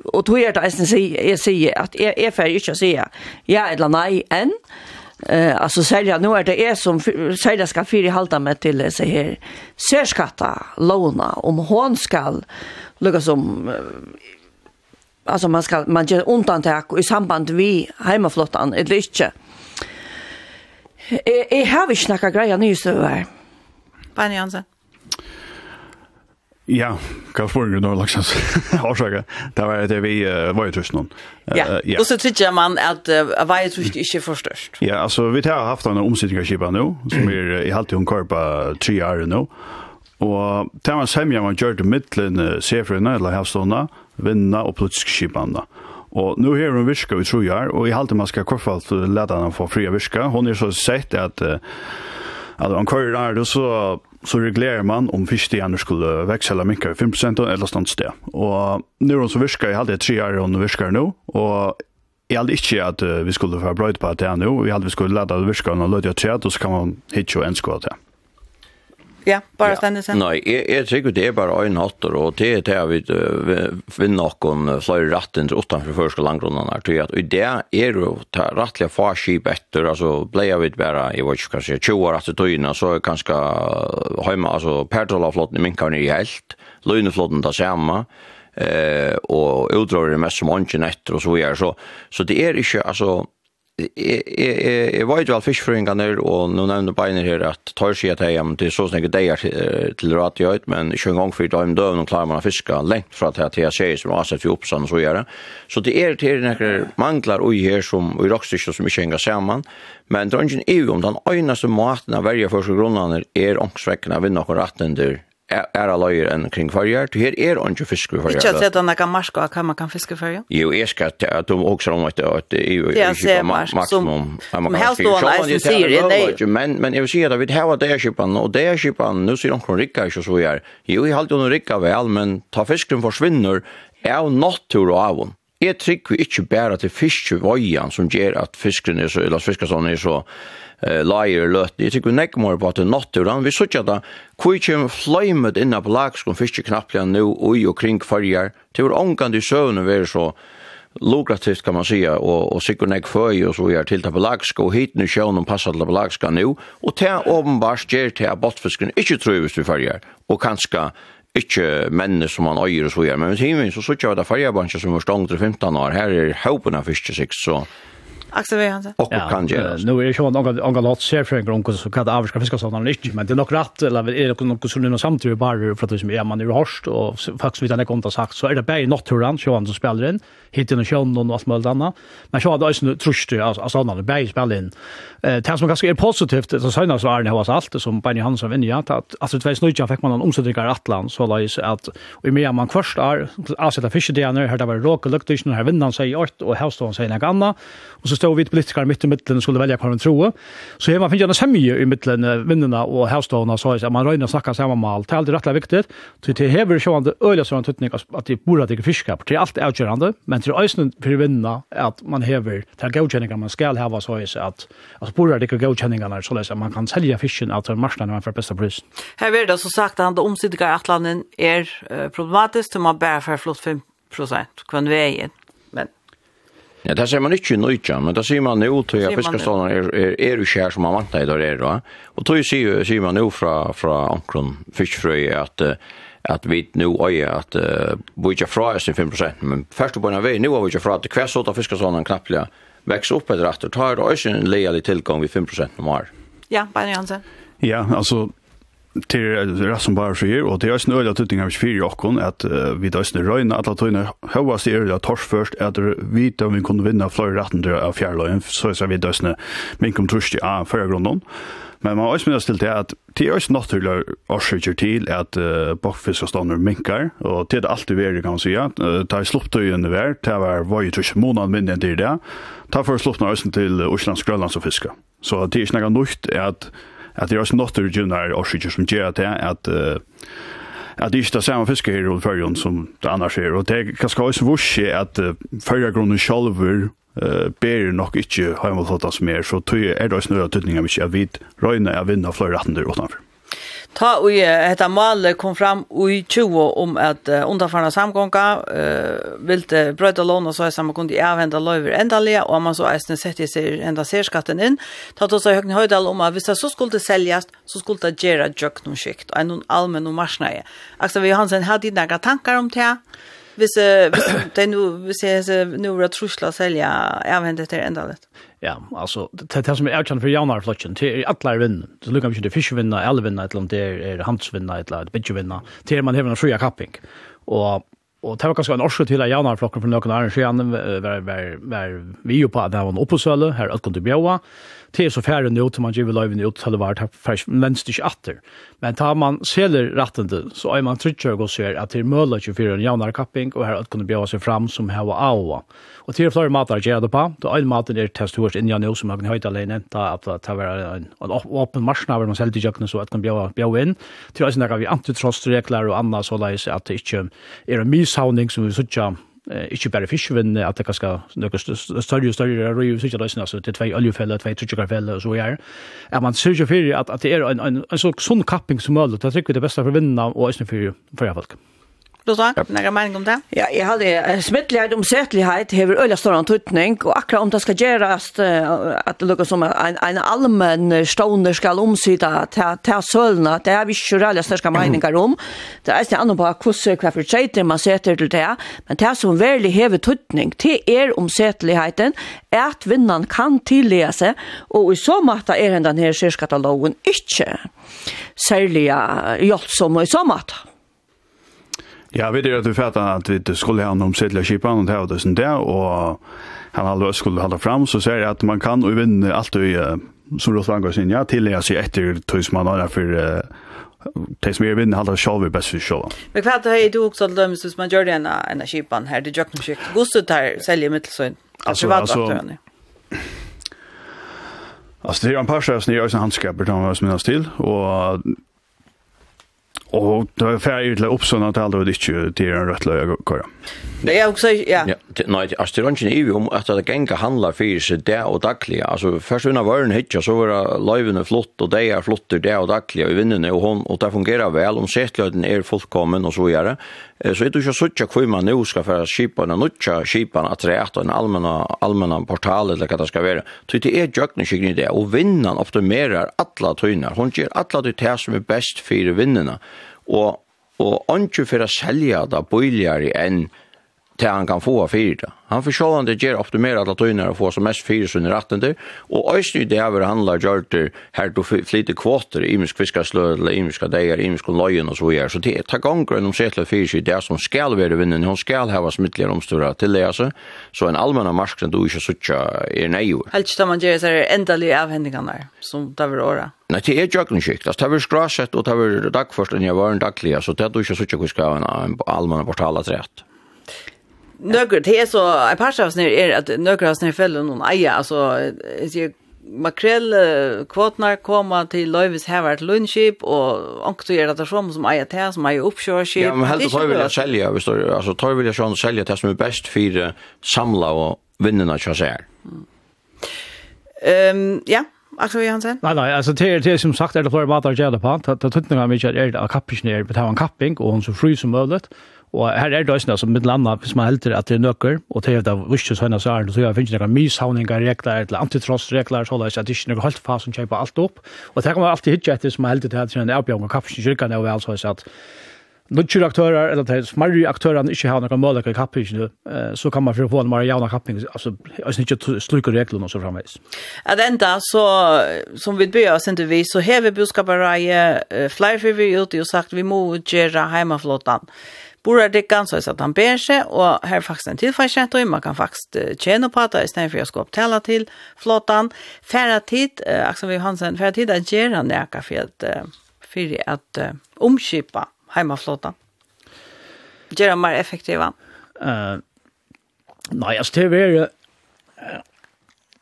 og tog jeg det jeg sier, at jeg, jeg får ikke si ja eller nei enn. Eh, alltså selja, nu er det är som sälja ska fyra halta med till så her särskatta låna om hon skall lukka som alltså man skal, man gör undantag i samband vi hemmaflottan eller inte. Jeg, jeg har ikke snakket greia nye støver. Bein Jansen. Ja, hva er spørsmålet nå, Laksans? Årsaker. Det var det vi uh, var i tusen om. Uh, ja, og så tykker man at uh, var i trus ikke for størst. Ja, altså, vi har haft en omsynning av kjipa nå, som er i halvtid hun kvar på tre år nå. Og det var semja man gjør til middelen uh, sefrøyene, eller havstående, vinna og politisk skipene. Og nu har hon virka i trojar, og i halte man skal kvartfalt leta henne få fria virka. Hon er så sett at uh, at han er det så, så reglerer man om fiskstierne skulle vekse eller minka i 5% eller stand sted. Og nu er hun så virka, i hadde tre år hun virker nå, og Jag hade inte att uh, vi skulle få bröd på att det är nu. vi hade vi skulle ladda det virka och løte et tre, så kan man hitje og enskå det. Ja, bara ja. stendet sen. Nej, jag, jag tycker det är bara en hattor och det är det vi vinner någon flera ratten utanför förskolangrundan här. Tycker att i det är det rättliga farskip efter, alltså blev vi bara, jag vet inte kanske 20 år efter tøyna, så är ganska hemma, alltså pertrolaflotten i minkar i helt, löneflotten tar samma, eh, och utdrar det mest som ånden efter och så vidare. Så, så det är inte, alltså jeg var jo all fiskfrøynganer, og nå nevner Beiner her at tar seg at jeg, det er så snakket deier til ratjøyt, men ikke en gang for da om døven og klarer man å fiske lengt fra til at jeg ser som har sett vi Oppsand og så gjøre. det. Så det er til noen manglar ui her som i rockstykker som ikke henger sammen, men det er ikke en om den øyneste maten av verja for seg grunnene er ångsvekkene av vinner og rattender er løyer enn kring farger. Her er ikke fisker farger. Ikke at det er noen marsk og hva man kan fiske farger? Jo, jeg skal at de også om at det er ikke maksimum. Men helst då han eisen sier det, nei. Men, men jeg vil si at vi har det er skipan, og det er skipan, nå sier noen rikka ikke så gjør. Jo, jeg halte noen rikka vel, men ta fiskeren forsvinner, er jo natur og avun. Jeg trykker vi ikke bare til fiskevøyen som gjør at fiskeren er så, eller fiskeren er så, eh, lager løtt. Jeg tykker nekk mer på at det er natturan. Vi sørger da, hvor kjem fløymet innan på lagskom fiskeknapplega nu og i og kring farger. Det var omgand i søvn å være så lukrativt kan man säga och och sikkert näck för och så är till på laxka och hit nu sjön någon passar till på laxka nu och ta uppenbart ger till att bottfisken inte tror vi färger och kanske inte människor som man äger och så gör men i timmen så så kör det färgerbanschen som var stångt 15 år här är hopen av fiske så Axel Johansson. Och kan göra. Nu är ju hon någon någon låt ser för en grunko så kan det avska fiska sådana inte men det är nog rätt eller är det något som nu samtidigt bara för att det som är man är harst och faktiskt vid den konta sagt så är det bara naturen så han som spelar in hit in och sjön någon vad smöld annan men så hade ju trust alltså sådana bara spelar in eh tas man ganska är positivt så sen så är det har allt som Benny Hansson vinner ja att alltså två snutja fick man en omsättning Atlant så lås att och mer man först är alltså där fiske det när det var rock luctation här vinnan säger åt och helst hon säger något annat och så så stod vi politikere midt i mitten skulle välja hva man tror. Så her man finner en semje i mitten vinnerne og herstående, så att man røyner å snakke sammen med alt. Det er alltid rettelig viktig. Så det hever ikke det øyne som en tøtning at de bor at det ikke fisker. Det er alt avgjørende, men til øyne for vinnerne at man hever til godkjenninger man skal heve, så är at, at bor at det ikke godkjenninger, så jeg, man kan selge fisken at marsene man får beste pris. Her er det så sagt at omsidinger i Atlanten er problematisk, til man bare får flott 5 prosent, kvann veien. Ja, det ser man ikke i nøytja, men det ser man jo til at fiskestånden er, er, er jo kjær som man vant i dag er. Va? Og tog sier, sier man jo fra, fra omkron fiskfrøy at, at vi nå øye at uh, vi ikke fra oss i 5%, men først og på en vei, nå er vi ikke fra at hver av fiskestånden knapplega vekst opp etter at det tar også en leilig tilgang i 5% om år. Ja, Beiner Jansen. Ja, altså til rassen bare sier, og det er også en øyla tutting av fyrir okkon, at uh, vi da også røyne at at tøyne høyast i det tors først, at vi da vi kunne vinne flere retten til av fjerløyen, så er vi da også minkum trusti av fyrgrunnen. Men man har også minnet til det at det er også naturlig årsaker til at uh, bakfiskastånder minkar, og det er det alltid verre, kan man sija. Uh, det er slupptøyene vær, det var vare trus måneden minn enn det er det. Det er for slupptøyene til Oslands, Grønlands og fiske. Så det er ikke noe nukt at at det er også notter gynnar årsikker som gjør at det at at det ikke er samme fiske her i Førjon som det annars er, og det er kanskje også vursi at uh, Førjagrunnen sjolver uh, ber nok ikke heimallflottas mer, så tog er det også nøyre tydning av ikke at vi røyne er vinna fløyrattender utenfor ta og hetta mal kom fram i 20 om at uh, underfarna samgånga uh, vilte brøyta lån og så er samme kundi avhenda løyver endalega og man så eisne sette seg enda serskatten inn. Ta to så høgni høydal om at hvis det så skulle seljast så skulle det gjera noen skikt og enn allmenn og marsnæg Aksa vi Hansen hadde nega tankar om det hvis, uh, hvis det nu hvis jeg nu var trusla selja avhenda til endalega Ja, altså, det, det som er avkjent for Janar flotjen, det er alle er vinnen. Det lukker vi ikke til fiskvinna, alle vinna, et eller annet, det er handsvinna, et eller annet, bitjevinna, til man hever en fria kapping. Og, og det var ganske en årsø til at jaunare flokken for noen æren skjene, var, var, var vi jo på at det var en oppåsøle, her alt kom til til så færre nu, til man giver løyven ut, til det var takk men det ikke atter. Men tar man seler retten til, så er man trykker og ser at det er møller 24 en javnere kapping, og her at kunne bjøre seg fram som her var av. Og til flere mater gjør det på, da en maten er test hos inn nå som man kan høyte alene, da at det var en åpen marsjene hvor man selv til kjøkkenen, så at kan bjøre inn. Til å snakke vi antitrostregler og annet, så leis at det ikke er en mishavning som vi sier eh ikkje berre fiskevinn at det kanskje nokre større større røy så ikkje løsna så til tvei oljefelle tvei trykkarfelle og så er. Er man sørger for at at det er ein ein, en så sunn kapping som mulig det trykker det beste for vinna og øsne for for folk. Du sa, några mening om det? Ja, jag hade smittlighet om sättlighet hever øyla stor antutning och akkurat om det ska göras att det lukar som en, en allmän stående ska omsida til sölna, det er vi ikke rörliga största meningar om. Det är ikke annorlunda på kurser hva för tjeiter man setter till det, men det som verkligen hever tutning till er om sättligheten är att vinnan kan tillägga seg, och i så måte är den här särskatalogen inte särliga hjälpsom och i så måte. Ja, vi vet at vi fattar at vi skulle ha om sedla kipan og det var det som det, og han hade skulle halda fram, så säger jeg at man kan och vinne alt i, som Rått Vangar sin, ja, tillega seg etter tøys man har for det som er vinne halda sjálf vi best for sjálf. Men hva er du også alt dømes hvis man gjør det enn kipan her, det gjør ikke mye, gosset her selger mittelsøyn, altså, altså, Alltså det är en par sjösnö i ösen handskaper som jag minns till. Och Og det er ferdig til å oppsønne at alle vet ikke til en rødt løy å køre. Nei, jeg også, ja. ja nei, altså, det er ikke ivig om at det ganger handler for seg det og daglig. Altså, først unna vøren hitja, så var løyvene flott, og det er flott det og daglig, og vinnene, og, hon, og det fungerer vel, om setløyden er fullkommen, og så gjør det. Så er det ikke sånn hvor man nå skal føre skipene, og nødja skipene at det er en allmenn portal eller hva det skal være. Så det er jøkken ikke det, og vinnene optimerer alle tøyner. Hun gjør alle de tøyner som er best for vinnene. Og, og ikke for å selge det bøyligere enn til han kan få av fyra. Han försåg det ger optimera att tøyna få som mest fyra sin ratten där. Och ösny det över handlar gjort här då flyter kvotter i mysk fiskarslö eller i deier, dagar løyen og så videre. Så det tar gånger om sätla fyra det som skal være vinnen hun skal ha smittligere mittliga omstora till det altså. Så en allmänna som du ikke såcha er nej. Helt ikke da man ger så är avhendingene avhändningarna som det vill året. Nei, det er jøkken skikt. Det er skrasett, og det er dagførst enn jeg var en daglig, så det er du ikke så ikke skal ha en allmenn portal at rett. Nøkker, det er så, en par avsnitt er at nøkker av avsnitt feller noen eier, altså, jeg sier, makrell kvotnar koma til Løyvis Havard Lundskip og onkt gjør det som som eier det som eier oppkjørskip. Ja, men helt tar vilja jeg selja, hvis du, altså tar vilja jeg sånn selja det som er best for samla og vinnerne kjøsær. Ehm, ja, Axel Johansen? Nei, nei, altså til, til som sagt er det flere måter å gjøre det på. Det er tøtninger er mye at er det av kappingen er betale en kapping, og hun så fri som mulig. Og her er det også noe som mitt landa, hvis man helter at det er nøkker, og til det er det visse så er det, så jeg finner noen mishavninger, regler, eller antitrostregler, så det er det ikke noe holdt fast som kjøper alt opp. Og det kan man alltid hitje etter som man helter til at det er en avbjørn og kappingen kyrkan er vel, så er det nutcher aktörer eller det smarri aktörer inte har några mål att kappa så kan man för få en mer jämna kapping alltså alltså inte sluka reglerna och så framvis. Att ända så som vi börjar sen vi så har vi budskaparaje flyr för vi ut och sagt vi måste göra hemmaflottan. Borde det ganska så att han ber sig och här faktiskt en tillfällskänt och man kan faktiskt tjäna på att istället för att jag ska upptälla till flottan. Färra tid, Axel V. Hansen, färra tid att göra näka för att, för att omkipa heimaflåta? Gjør det mer effektiva? Uh, nei, altså det er uh,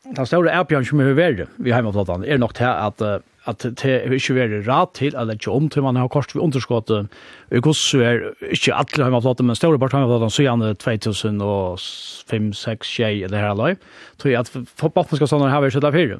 den store erbjørn som er verre i heimaflåtan er nok til at uh, at det er ikke er rad til at det ikke om til man har kort ved underskott i gods er ikke alle hjemmeflåte, men store part hjemmeflåte så gjerne 2005, 6, 6, eller her alai. Så at for bakken skal sånn her være sitte fire.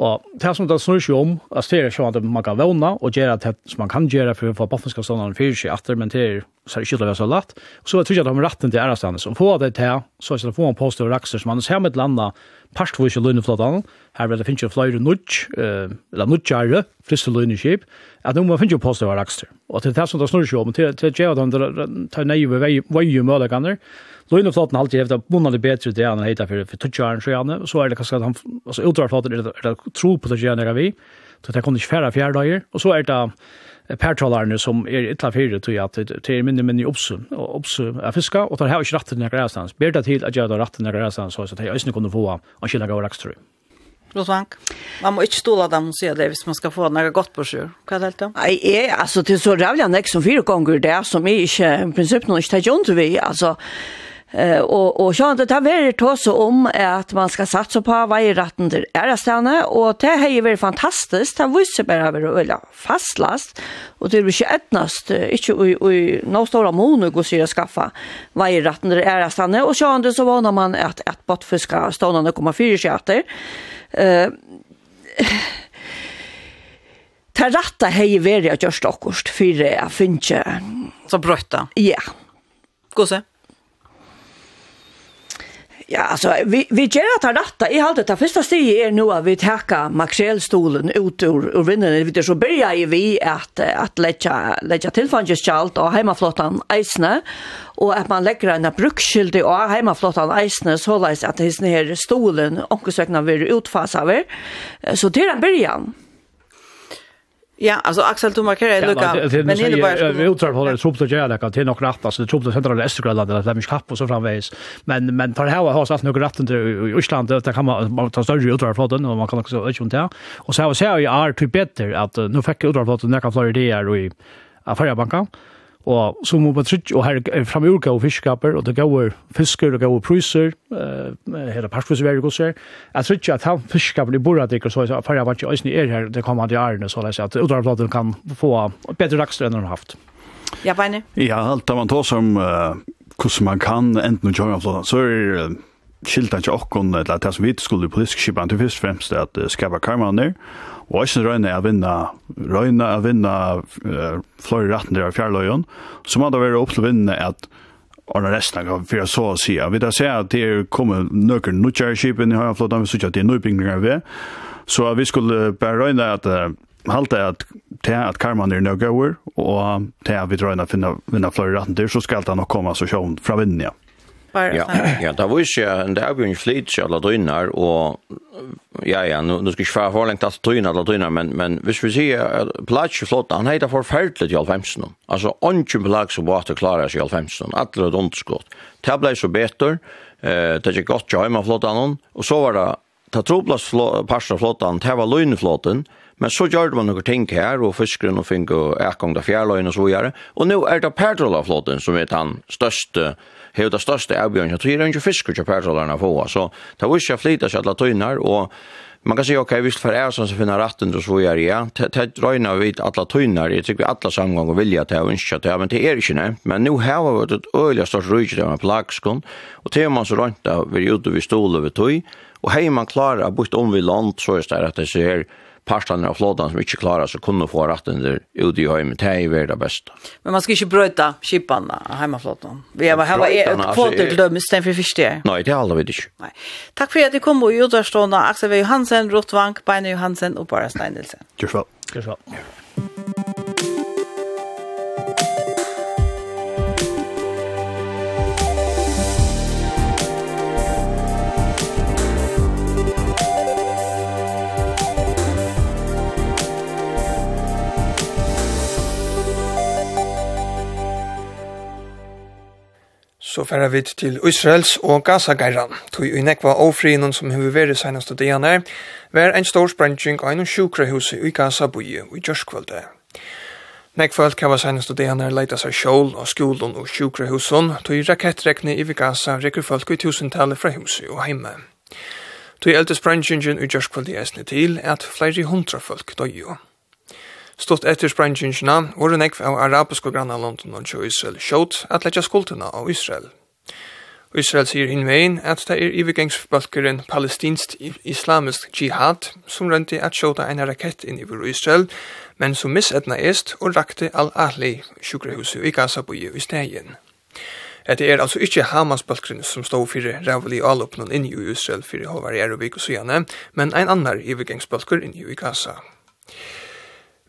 Og det som det snur seg om, at det er sånn at man kan vågne og gjøre det som man kan gjøre for å få baffinska ståndene fyrir seg atter, men det er så ikke det å være så lett. Så jeg tror ikke at de har retten til ærestene som får det til, så er det få en påstå og rakser som man ser med et landa, parstvis i løgneflatan, her vil det finne flere nudj, eller nudjare, friste løgneskip, at nå må finnes jo positive rakster. Og til det som det snurr seg om, til det gjør at han tar nøye ved vei og mødekaner, løgneflatan har alltid heftet bonnene bedre det han heter for for sjøene, så gjerne, så er det kanskje at han, altså utdrarflatan er det tro på det gjerne vi, så det kommer ikke færre fjerdøyer, og så er det pertalarne som er ytla fyrir til at det er minne minne oppsu, oppsu av fiska, og tar her ikke ratten nekker ræstans. Ber det til at jeg har ratten nekker ræstans, så at jeg ikke kunne få en kjellag av rakstrøy. Rosvank, man må ikke ståle dem og se det hvis man skal få noe godt på sjur. Hva er det helt da? Nei, jeg, altså, til så rævlig enn ikke som fire ganger det, som jeg ikke, i prinsippet, ikke tar ikke vi, altså, Eh och och jag det har det tås om att man ska satsa på vejratten det stanna och det är ju väldigt fantastiskt. Det visste bara över öla fastlast och det är ju ettnast inte i i några stora månader går sig att skaffa vejratten det stanna och så ändå så var man att ett bottfiska stånande komma fyra skatter. Eh Ta ratta hei veri a gjørst okkurst fyrir a finnje. Så brøtta? Ja. Gåse? Ja, alltså vi vi ger att rätta. I allt det första steget är nu att vi täcka maxellstolen ut ur ur vinden. Vi det så börjar ju vi att att lägga lägga tillfanges chalt och hemmaflottan isne och att man lägger en brukskyld i och hemmaflottan isne så läs att det är stolen och sökna vi utfasar. Så det är en början. Ja, alltså Axel Thomas kan lucka. Men det bara vi uttalar håller det sopt och det kan till några rätt alltså det tror och centrala Östergötland eller Flemish Cup och så framvägs. Men men tar här har satt några rätt i Island där kan man ta större uttalar på den och man kan också öka inte. Och så har jag är typ bättre att nu fick uttalar på den där kan Florida och i affärsbanken Og så må man trykke, og her er framgjord gode fiskkaper, og det går fisker og gode uh, her er parsvis veldig godt ser. Jeg tror ikke at han fiskkaper i bordet ikke, så jeg færre var ikke øyne er her, det kommer han til ærene, så jeg at utdragplaten kan få bedre dagstre enn han har haft. Ja, Beine? Ja, alt det man tar som hvordan man kan enten å kjøre, så er det skilta ikke okkon eller det som vi skulle i politisk skipan til først fremst at uh, skapa karmaner og også røyne er å vinna røyne er å vinna uh, flore ratten der av fjærløyen, så må det være opp til å vinne at Arne resten av fyrir så å si. Vi da ser at det er kommet nøkker nøkker skipen i Høyaflotan, vi synes at det er nøybygninger ved. Så vi skulle bare røyne at uh, halte at te at karman er no goer og te at vi drøna finna vinna fløyr ratten der så skal det nok komme så sjån fra vinnja bara ja, ja, då var ju det har ju en flit så alla drönar och ja ja, nu, nu ska jag svara för länge att drönar alla men men visst vi se att plats flott han heter för fältet i Alfhemsen. Alltså onchen plats och vart det klara i i Alfhemsen. Alla ett underskott. Det så bättre. Eh det gick gott jag hemma flottan hon och så var det ta troplas passa flottan, det var lönflotten. Men så gjorde man noen ting här och fiskeren och fick och äkong da fjärlöjn och så vidare. Och nu är det Pertrola flotten som är den största hevur ta største avbjørn, jeg tror ikke fisker til persalarna få, så det var ikke flyta seg alla tøynar og Man kan si, ok, hvis det er är som finner rätten och så är. Ja. Det dröjnar vi alla jeg jag vi alla samgang og vilja til å ønske til, men det er ikke nevnt, Men nu har vi vært ett öliga stort rygg där man plagskon, og til man så rönt där vi är ute vid stål ved tøy, og hei man klarer å bytte om vi land så er det at det ser parstene av flådan som ikke klarer, så kunne få retten der ut i høymen. Det er jo det beste. Men man skal ikke brøyta av hjemmeflådan. Vi har her et kvoter til dem, stedet for første. Nei, det er alle vidt ikke. Nei. Takk for at du kom og utårstående Aksel V. Johansen, Rottvang, Beine Johansen og Bara Steinelsen. Kjørsvall. Kjørsvall. Kjørsvall. Så færa vi til Israels og Gaza-geiran. Tui i nekva ofrinen som hefur veri seinaste dianer, var en stor sprenging av en sjukrahus i Gaza-bui i Gjørskvölde. Nekva folk hava seinaste dianer leita seg sjål og skolen og sjukrahusen, tui rakettrekne i Gaza rekker folk i tusentallet fra huset og heime. Tui eldre sprengingen i Gjørskvölde eisne til at flere hundra folk døy jo. Stått etter sprengingsina, var en ekv av arabiske grannalanden og Israel skjått at letja skuldene av Israel. Israel sier innveien at det er ivergengsbalkeren palestinsk islamisk jihad som rønti at skjåta en rakett inn iver Israel, men som missetna est og rakte al-Ahli sjukrehuset i Gaza-boi i stegjen. Det er altså ikkje Hamas-balkeren som stod fyrir rævlig alåpnen inn i Israel fyrir halvar i Erevik og Sujane, men ein annar ivergengsbalker inn i Gaza.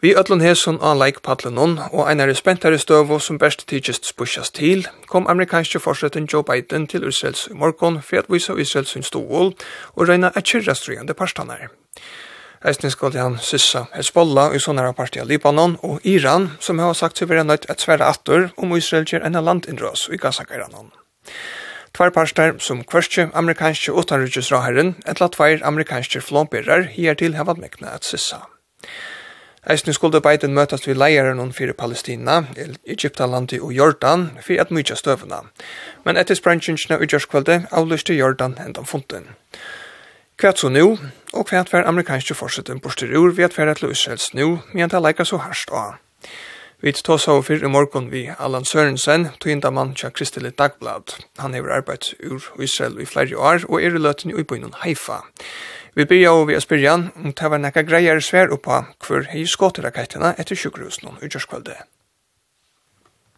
Vi ötlun hesun á leikpadlunum og einari spentari støvu som best tidsist spusjast til, kom amerikanske forsetten Joe Biden til Israels i morgon for at vise Israels sin stål og reyna et kyrrastrygande parstanar. Eisne skal han syssa Hezbollah i sånne partier Libanon og Iran, som har sagt seg være nøyt et svære atter om Israel gjør en landindrøs i Gaza-Garanon. Tvær parster som kvørstje amerikanske utanryggesraherren, etla tvær amerikanske flånbyrrar, hier til hevat mekna et syssa. Eisne skulle Biden møtast vi leieren om fyrir Palestina, Egyptalandi og Jordan, fyrir at mykja støvuna. Men etter sprangjinsna utgjørskvalde avlyste Jordan hendan funten. Kvært så nu, og kvært var amerikanske forsetten borster ur ved at færa til Israels nu, men det leikar så harst av. Vi tar så fyrir i morgon vi Allan Sørensen, toginda mann tja Kristelig Dagblad. Han hever arbeidt ur Israel i flere år, og er i løten i bøynun Haifa. Haifa. Vi byrja og vi er spyrjan om det var nekka greier svær oppa hver hei skåterakettina etter sjukkerhusen om utgjørskvalde.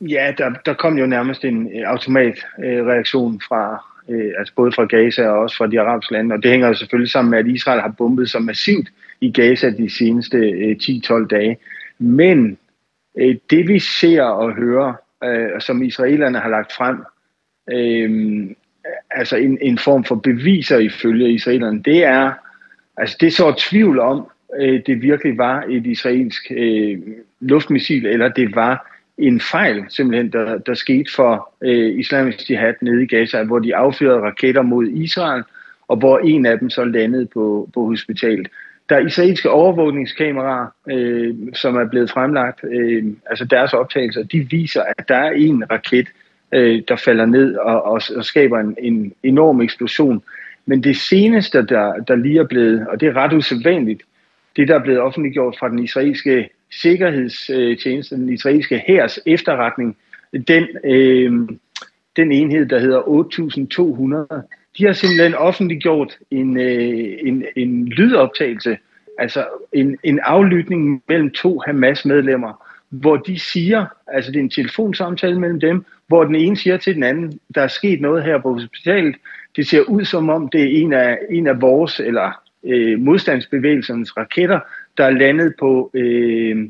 Ja, der, der kom jo nærmest en automat reaktion fra, eh, altså både fra Gaza og også fra de arabiske lande, og det hænger jo selvfølgelig sammen med, at Israel har bombet så massivt i Gaza de seneste 10-12 dage. Men eh, det vi ser og hører, eh, som israelerne har lagt frem, ehm altså en, en form for beviser ifølge israelerne, det er Altså det så tvivl om, øh, det virkelig var et israelsk øh, luftmissil, eller det var en fejl simpelthen, der, der skete for øh, islamisk jihad nede i Gaza, hvor de affyrede raketter mod Israel, og hvor en af dem så landede på, på hospitalet. Der er israelske overvågningskameraer, øh, som er blevet fremlagt, øh, altså deres optagelser, de viser, at der er en raket, øh, der falder ned og, og, og skaber en, en enorm eksplosion, Men det seneste, der, der lige er blevet, og det er ret usædvanligt, det der er blevet offentliggjort fra den israelske sikkerhedstjeneste, den israelske hærs efterretning, den, øh, den enhed, der hedder 8200, de har simpelthen offentliggjort en, øh, en, en lydoptagelse, altså en, en aflytning mellem to Hamas-medlemmer, hvor de siger, altså det er en telefonsamtale mellem dem, hvor den ene siger til den anden, der er sket noget her på hospitalet, det ser ud som om det er en af, en af vores, eller øh, modstandsbevægelsernes raketter, der er landet på, øh,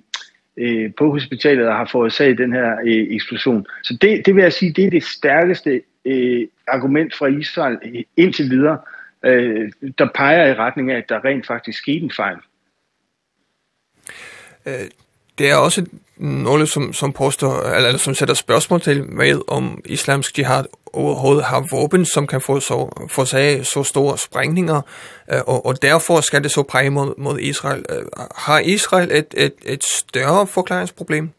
øh, på hospitalet og har forårsaget den her øh, eksplosion. Så det, det vil jeg sige, det er det stærkeste øh, argument fra Israel indtil videre, øh, der peger i retning af, at der rent faktisk skete en fejl. Øh, det er også nogle som, som påstår, eller, eller som sætter spørgsmål til, med om islamsk jihad overhovedet har våben, som kan få så, få sig så store sprængninger, øh, og, og derfor skal det så præge mod, mod Israel. Øh, har Israel et, et, et større forklaringsproblem?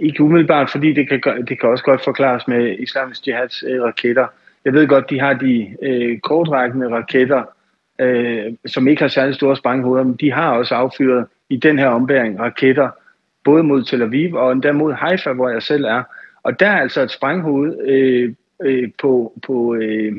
Ikke umiddelbart, fordi det kan, det kan også godt forklares med islamisk jihads øh, raketter. Jeg ved godt, de har de øh, kortrækkende raketter, øh, som ikke har særlig store sprænghoveder, men de har også affyret i den her ombæring raketter, både mod Tel Aviv og endda mod Haifa, hvor jeg selv er. Og der er altså et sprænghoved øh, øh, på, på øh,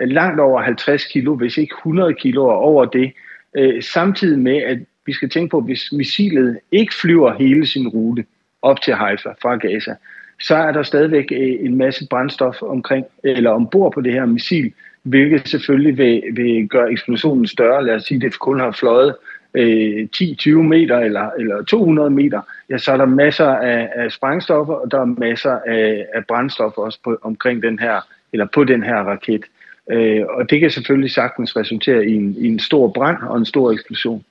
langt over 50 kilo, hvis ikke 100 kilo og over det, øh, samtidig med, at vi skal tænke på, hvis missilet ikke flyver hele sin rute op til Haifa fra Gaza, så er der stadigvæk en masse brændstof omkring, eller ombord på det her missil, hvilket selvfølgelig vil, vil gøre eksplosionen større. Lad os sige, at det kun har fløjet øh, 10-20 meter eller, eller 200 meter, Ja, så er der masser af, af sprængstoffer, og der er masser af, af brændstoffer også på, omkring den her, eller på den her raket. Øh, og det kan selvfølgelig sagtens resultere i en, i en stor brand og en stor eksplosion.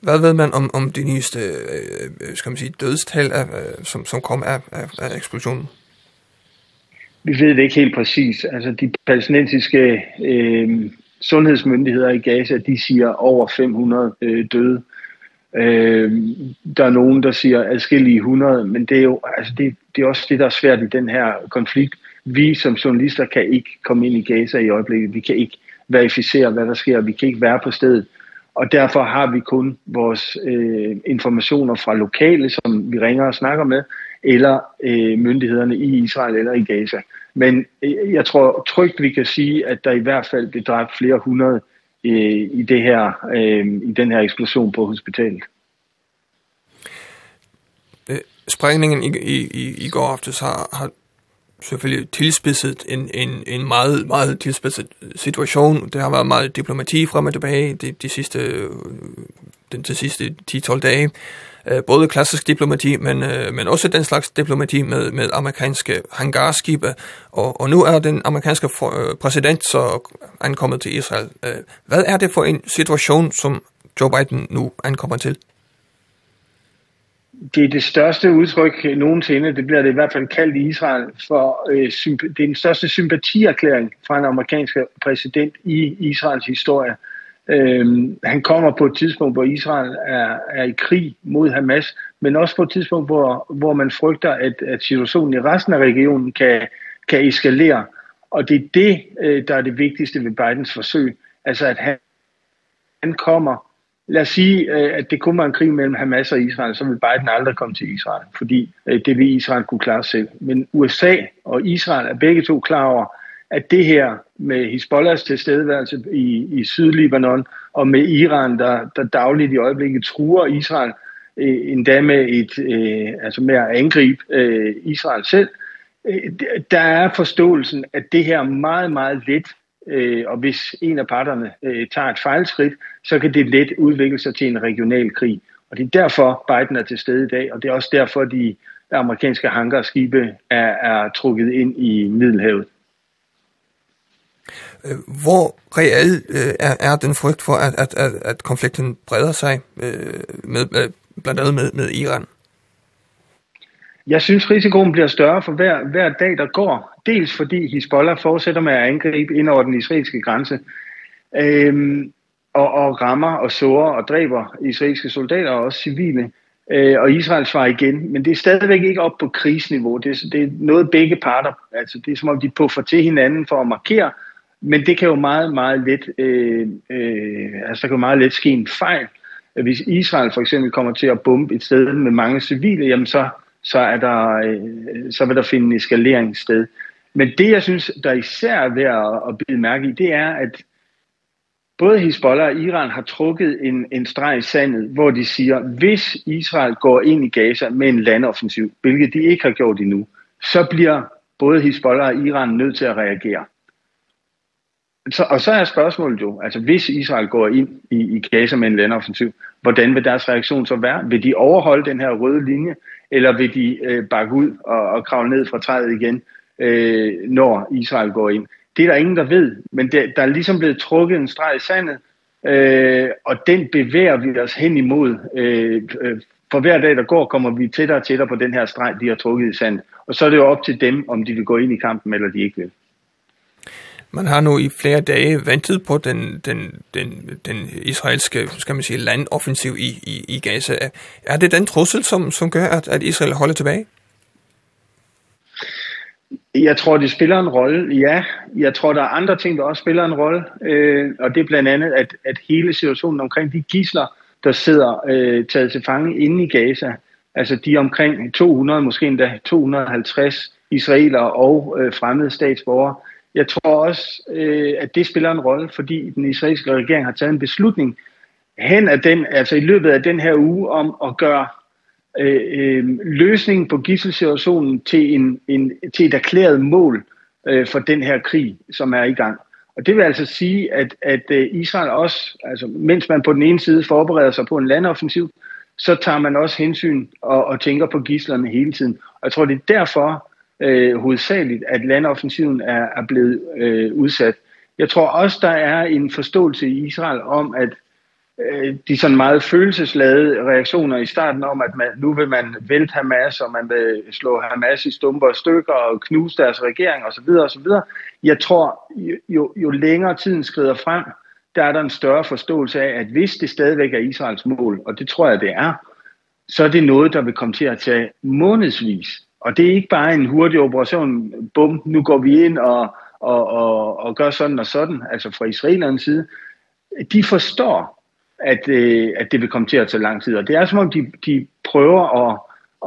Hvad ved man om, om de nyeste øh, skal man sige, dødstal, af, som, som kom af, af, af eksplosionen? Vi ved det ikke helt præcis. Altså, de palæstinensiske øh, sundhedsmyndigheder i Gaza, de siger over 500 øh, døde. Øh, Øh, der er nogen, der siger adskillige 100, men det er jo altså det, det er også det, der er svært i den her konflikt. Vi som journalister kan ikke komme ind i Gaza i øjeblikket. Vi kan ikke verificere, hvad der sker. Vi kan ikke være på stedet. Og derfor har vi kun vores øh, informationer fra lokale, som vi ringer og snakker med, eller øh, myndighederne i Israel eller i Gaza. Men øh, jeg tror trygt, vi kan sige, at der i hvert fald blev dræbt flere hundrede i i det her øh, i den her eksplosion på hospitalet. Øh, sprængningen i i i går aftes har har selvfølgelig tilspidset en en en meget meget tilspidset situation. Det har været meget diplomati frem og tilbage de de sidste den til sidste 10-12 dage eh, både klassisk diplomati, men øh, men også den slags diplomati med med amerikanske hangarskibe og og nu er den amerikanske for, øh, præsident så ankommet til Israel. Øh, hvad er det for en situation som Joe Biden nu ankommer til? det er det største udtryk nogensinde, det bliver det i hvert fald kaldt i Israel, for øh, det er den største sympatierklæring fra en amerikansk præsident i Israels historie. Øhm, han kommer på et tidspunkt, hvor Israel er, er i krig mod Hamas, men også på et tidspunkt, hvor, hvor man frygter, at, at situationen i resten af regionen kan, kan eskalere. Og det er det, der er det vigtigste ved Bidens forsøg. Altså at han, han kommer, lad os sige, at det kun var en krig mellem Hamas og Israel, så vil Biden aldrig komme til Israel, fordi det vil Israel kunne klare selv. Men USA og Israel er begge to klar over, at det her med Hezbollahs tilstedeværelse i, i Sydlibanon og med Iran, der, der dagligt i øjeblikket truer Israel, øh, endda med, et, øh, altså med at angribe øh, Israel selv, øh, der er forståelsen, at det her meget, meget let, øh, og hvis en af parterne øh, tager et fejlskridt, så kan det let udvikle sig til en regional krig. Og det er derfor Biden er til stede i dag, og det er også derfor de amerikanske hangarskibe er, er trukket ind i Middelhavet. Øh, hvor reelt uh, er, er den frygt for, at, at, at, at konflikten breder sig uh, med, med, blandt andet med, med Iran? Jeg synes, risikoen bliver større for hver, hver dag, der går. Dels fordi Hezbollah fortsætter med at angribe ind over den israelske grænse, Ehm og, og rammer og sårer og dræber israelske soldater og også civile. Øh, og Israel svarer igen, men det er stadigvæk ikke op på krigsniveau. Det, er, det er noget begge parter. Altså, det er som om, de puffer til hinanden for at markere, men det kan jo meget, meget let, øh, øh, altså der kan jo meget let ske en fejl. Hvis Israel for eksempel kommer til at bombe et sted med mange civile, jamen så, så, er der, øh, så vil der finde en eskalering sted. Men det, jeg synes, der især er værd at, at bide mærke i, det er, at både Hezbollah og Iran har trukket en, en streg i sandet, hvor de siger, hvis Israel går ind i Gaza med en landoffensiv, hvilket de ikke har gjort endnu, så bliver både Hezbollah og Iran nødt til at reagere så, og så er spørgsmålet jo, altså hvis Israel går ind i, i Gaza med en landoffensiv, hvordan vil deres reaktion så være? Vil de overholde den her røde linje, eller vil de øh, bakke ud og, og kravle ned fra træet igen, øh, når Israel går ind? Det er der ingen, der ved, men det, der er ligesom blevet trukket en streg i sandet, øh, og den bevæger vi os hen imod. Øh, for hver dag, der går, kommer vi tættere og tættere på den her streg, de har trukket i sandet. Og så er det jo op til dem, om de vil gå ind i kampen, eller de ikke vil. Man har nu i flere dage ventet på den, den, den, den israelske skal man sige, landoffensiv i, i, i Gaza. Er det den trussel, som, som gør, at, at Israel holder tilbage? Jeg tror, det spiller en rolle, ja. Jeg tror, der er andre ting, der også spiller en rolle. Øh, og det er blandt andet, at, at hele situationen omkring de gisler, der sidder øh, taget til fange inde i Gaza, altså de omkring 200, måske endda 250 israelere og øh, fremmede statsborgere, Jeg tror også, øh, at det spiller en rolle, fordi den israelske regering har taget en beslutning hen af den, altså i løbet af den her uge, om at gøre øh, øh, løsningen på gisselsituationen til, en, en, til et erklæret mål øh, for den her krig, som er i gang. Og det vil altså sige, at, at Israel også, altså mens man på den ene side forbereder sig på en landoffensiv, så tager man også hensyn og, og tænker på gislerne hele tiden. Og jeg tror, det er derfor, øh, hovedsageligt, at landoffensiven er, er blevet øh, udsat. Jeg tror også, der er en forståelse i Israel om, at øh, de sådan meget følelsesladede reaktioner i starten om, at man, nu vil man vælte Hamas, og man vil slå Hamas i stumper og stykker og knuse deres regering osv. osv. Jeg tror, jo, jo længere tiden skrider frem, der er der en større forståelse af, at hvis det stadigvæk er Israels mål, og det tror jeg, det er, så er det noget, der vil komme til at tage månedsvis Og det er ikke bare en hurtig operation, bum, nu går vi ind og, og, og, og gør sådan og sådan, altså fra israelernes side. De forstår, at, øh, at det vil komme til at tage lang tid. Og det er som om, de, de prøver at,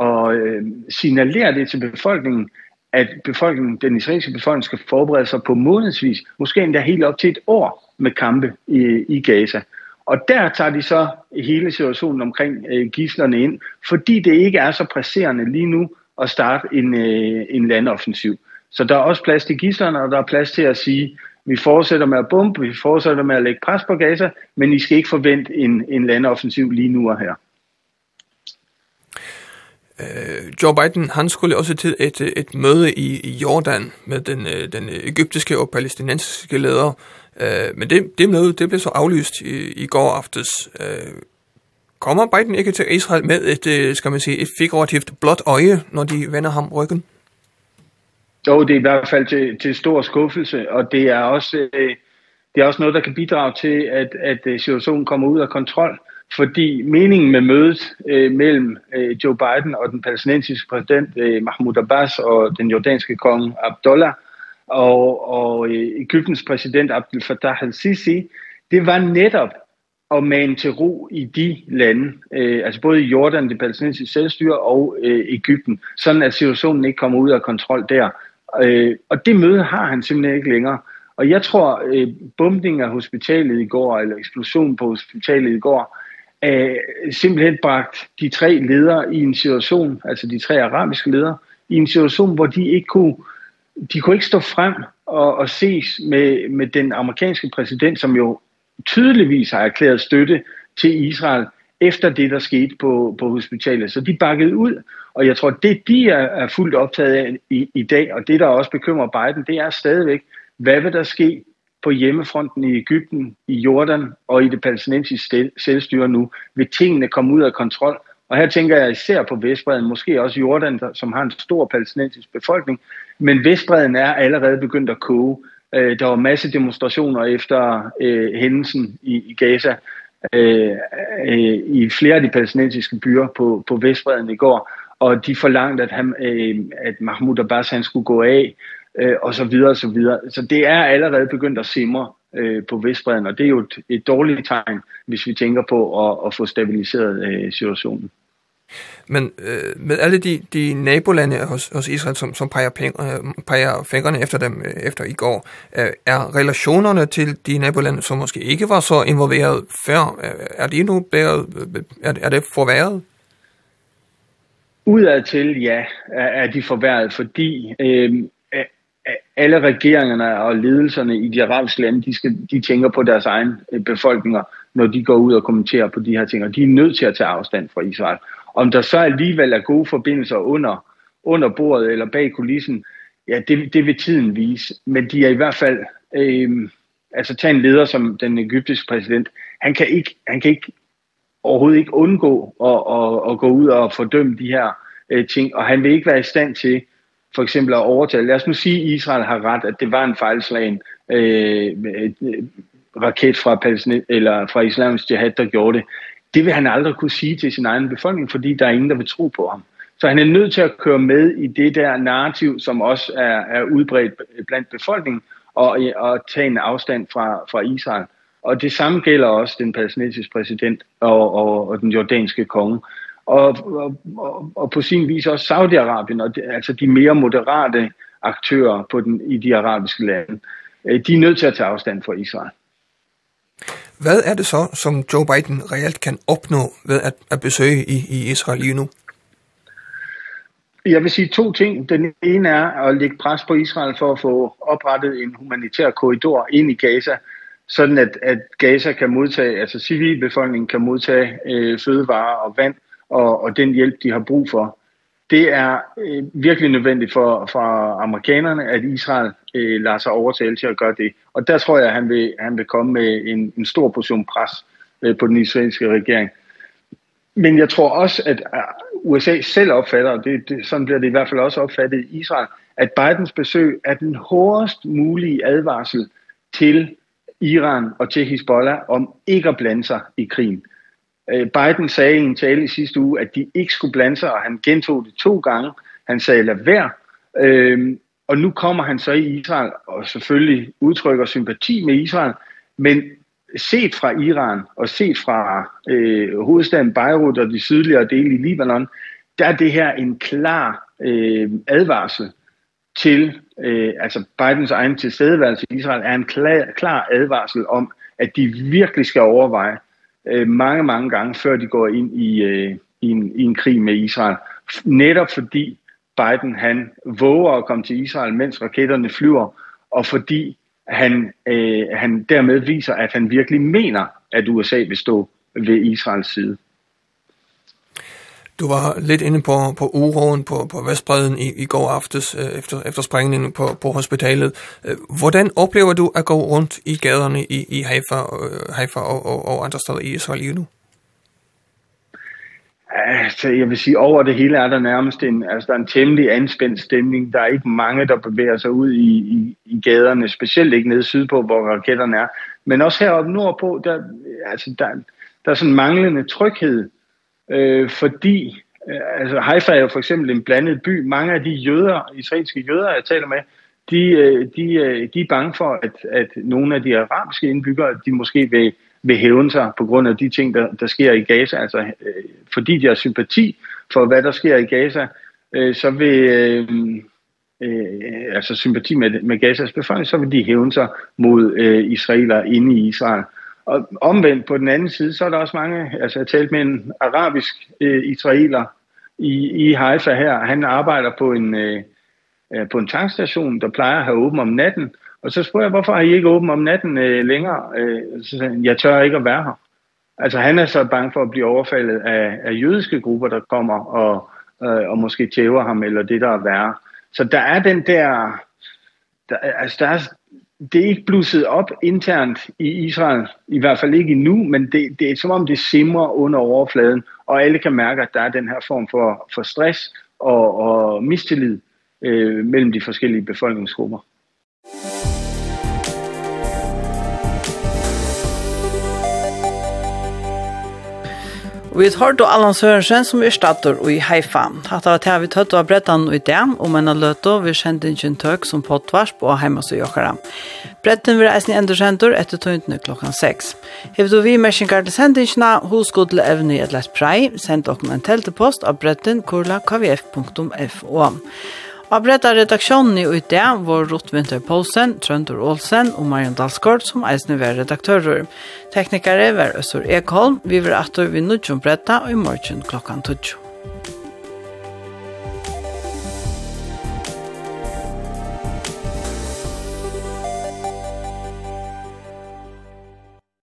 at signalere det til befolkningen, at befolkningen, den israelske befolkning skal forberede sig på månedsvis, måske endda helt op til et år med kampe i, i Gaza. Og der tager de så hele situationen omkring øh, gislerne ind, fordi det ikke er så presserende lige nu at starte en, øh, en landoffensiv. Så der er også plads til gislerne, og der er plads til at sige, vi fortsætter med at bombe, vi fortsætter med at lægge pres på Gaza, men I skal ikke forvente en, en landoffensiv lige nu og her. Joe Biden han skulle også til et et møde i Jordan med den den egyptiske og palæstinensiske leder. Eh men det det møde det blev så aflyst i, i går aftes. Eh Kommer Biden ikke til Israel med et, skal man sige, et figurativt blåt øje, når de vender ham ryggen? Jo, det er i hvert fald til, til stor skuffelse, og det er også, det er også noget, der kan bidrage til, at, at situationen kommer ud af kontrol. Fordi meningen med mødet øh, mellem øh, Joe Biden og den palæstinensiske præsident øh, Mahmoud Abbas og den jordanske konge Abdullah og, og øh, Ægyptens præsident Abdel Fattah al-Sisi, det var netop at mane til ro i de lande, øh, altså både i Jordan, det palæstinensiske selvstyre og øh, Ægypten, sådan at situationen ikke kommer ud af kontrol der. Øh, og det møde har han simpelthen ikke længere. Og jeg tror, øh, bombningen af hospitalet i går, eller eksplosionen på hospitalet i går, øh, simpelthen bragt de tre ledere i en situation, altså de tre arabiske ledere, i en situation, hvor de ikke kunne, de kunne ikke stå frem og, og ses med, med den amerikanske præsident, som jo tydeligvis har erklæret støtte til Israel efter det, der skete på, på hospitalet. Så de bakkede ud, og jeg tror, det de er, er fuldt optaget af i, i dag, og det, der også bekymrer Biden, det er stadigvæk, hvad vil der ske på hjemmefronten i Ægypten, i Jordan og i det palæstinensiske selvstyre nu? Vil tingene komme ud af kontrol? Og her tænker jeg især på Vestbreden, måske også Jordan, som har en stor palæstinensisk befolkning, men Vestbreden er allerede begyndt at koge. Øh, der var masse demonstrationer efter øh, hændelsen i, i Gaza øh, øh, i flere af de palæstinensiske byer på, på Vestbreden i går, og de forlangte, at, han, øh, at Mahmoud Abbas han skulle gå af, øh, og så videre og så videre. Så det er allerede begyndt at simre øh, på Vestbreden, og det er jo et, et dårligt tegn, hvis vi tænker på at, at få stabiliseret øh, situationen. Men øh, med alle de, de nabolande hos, hos Israel, som, som peger, penge, peger fingrene efter dem øh, efter i går, øh, er relationerne til de nabolande, som måske ikke var så involveret før, øh, er de nu blevet, er, er det forværret? Udadtil, ja, er, er de forværret, fordi øh, alle regeringerne og ledelserne i de arabiske lande, de, skal, de tænker på deres egen befolkninger, når de går ud og kommenterer på de her ting, og de er nødt til at tage afstand fra Israel. Om der så alligevel er gode forbindelser under, under bordet eller bag kulissen, ja, det, det vil tiden vise. Men de er i hvert fald... Øh, altså tage en leder som den egyptiske præsident, han kan ikke han kan ikke overhovedet ikke undgå at at at gå ud og fordømme de her øh, ting og han vil ikke være i stand til for eksempel at overtale. Lad os nu sige at Israel har ret at det var en fejlslagen øh, raket fra Palæstin eller fra Islamisk Jihad der gjorde det det vil han aldrig kunne sige til sin egen befolkning, fordi der er ingen, der vil tro på ham. Så han er nødt til at køre med i det der narrativ, som også er, er udbredt blandt befolkningen, og, og tage en afstand fra, fra Israel. Og det samme gælder også den palæstinensiske præsident og, og, og den jordanske konge. Og, og, og, og på sin vis også Saudi-Arabien, og det, altså de mere moderate aktører på den, i de arabiske lande. De er nødt til at tage afstand fra Israel. Hvad er det så, som Joe Biden reelt kan opnå ved at, at besøge i, i Israel lige nu? Jeg vil sige to ting. Den ene er at lægge pres på Israel for at få oprettet en humanitær korridor ind i Gaza, sådan at, at Gaza kan modtage, altså civilbefolkningen kan modtage øh, fødevarer og vand og, og den hjælp, de har brug for det er øh, virkelig nødvendigt for for amerikanerne at Israel øh, lader sig overtale til at gøre det. Og der tror jeg at han vil han vil komme med en en stor portion pres øh, på den israelske regering. Men jeg tror også at USA selv opfatter, det, det sådan bliver det i hvert fald også opfattet i Israel, at Bidens besøg er den hårdest mulige advarsel til Iran og til Hezbollah om ikke at blande sig i krigen. Biden sagde i en tale i sidste uge, at de ikke skulle blande sig, og han gentog det to gange. Han sagde, lad være. Øhm, og nu kommer han så i Israel, og selvfølgelig udtrykker sympati med Israel, men set fra Iran, og set fra øh, hovedstaden Beirut og de sydligere dele i Libanon, der er det her en klar øh, advarsel til, øh, altså Bidens egen tilstedeværelse i Israel, er en klar, klar advarsel om, at de virkelig skal overveje, øh, mange, mange gange, før de går ind i, øh, i, en, i en krig med Israel. Netop fordi Biden han våger at komme til Israel, mens raketterne flyver, og fordi han, øh, han dermed viser, at han virkelig mener, at USA vil stå ved Israels side. Du var lidt inde på, på uroen på, på Vestbredden i, i går aftes øh, efter, efter sprængningen på, på hospitalet. Hvordan oplever du at gå rundt i gaderne i, i Haifa, øh, Haifa og, og, og andre steder i Israel lige nu? Altså, jeg vil sige, over det hele er der nærmest en, altså, der er en temmelig anspændt stemning. Der er ikke mange, der bevæger sig ud i, i, i gaderne, specielt ikke nede sydpå, hvor raketterne er. Men også heroppe nordpå, der, altså, der, der er sådan manglende tryghed øh, fordi øh, altså Haifa er jo for eksempel en blandet by. Mange af de jøder, israelske jøder, jeg taler med, de, øh, de, øh, de er bange for, at, at nogle af de arabiske indbyggere, de måske vil, vil hævne sig på grund af de ting, der, der sker i Gaza. Altså, øh, fordi de har sympati for, hvad der sker i Gaza, øh, så vil... Øh, eh altså sympati med med Gazas befolkning så vil de hævne sig mod øh, israeler inde i Israel. Og omvendt på den anden side, så er der også mange, altså jeg talte med en arabisk øh, israeler i, i Haifa her, han arbejder på en, øh, på en tankstation, der plejer at have åben om natten, og så spørger jeg, hvorfor har I ikke åben om natten øh, længere? Øh, så sagde han, jeg tør ikke at være her. Altså han er så bange for at blive overfaldet af, af jødiske grupper, der kommer og, øh, og måske tæver ham, eller det der er værre. Så der er den der, der, altså der er, det er ikke blusset op internt i Israel, i hvert fald ikke endnu, men det, det er som om det simrer under overfladen, og alle kan mærke, at der er den her form for, for stress og, og mistillid øh, mellem de forskellige befolkningsgrupper. Og vi har då Allan Sørensen som er stator i Haifa. Hatt av at vi tøtt av brettan i det, om en av løtå vi kjente ikke en tøk som pottvars på heima så jokkara. Bretten vil eisen i kjentor etter tøyntene klokkan 6. Hevet du vi mersingar til sendingsna, hos god til evne i et lett prei, send dere en teltepost av bretten kurla kvf.fo. Av bredda redaksjonen i UT var Rott Winter Poulsen, Trøndur Olsen og Marion Dalsgaard som eisne var redaktører. Teknikere var Øssur Ekholm, vi var atter vi nudgjom bredda og i morgen klokkan 12.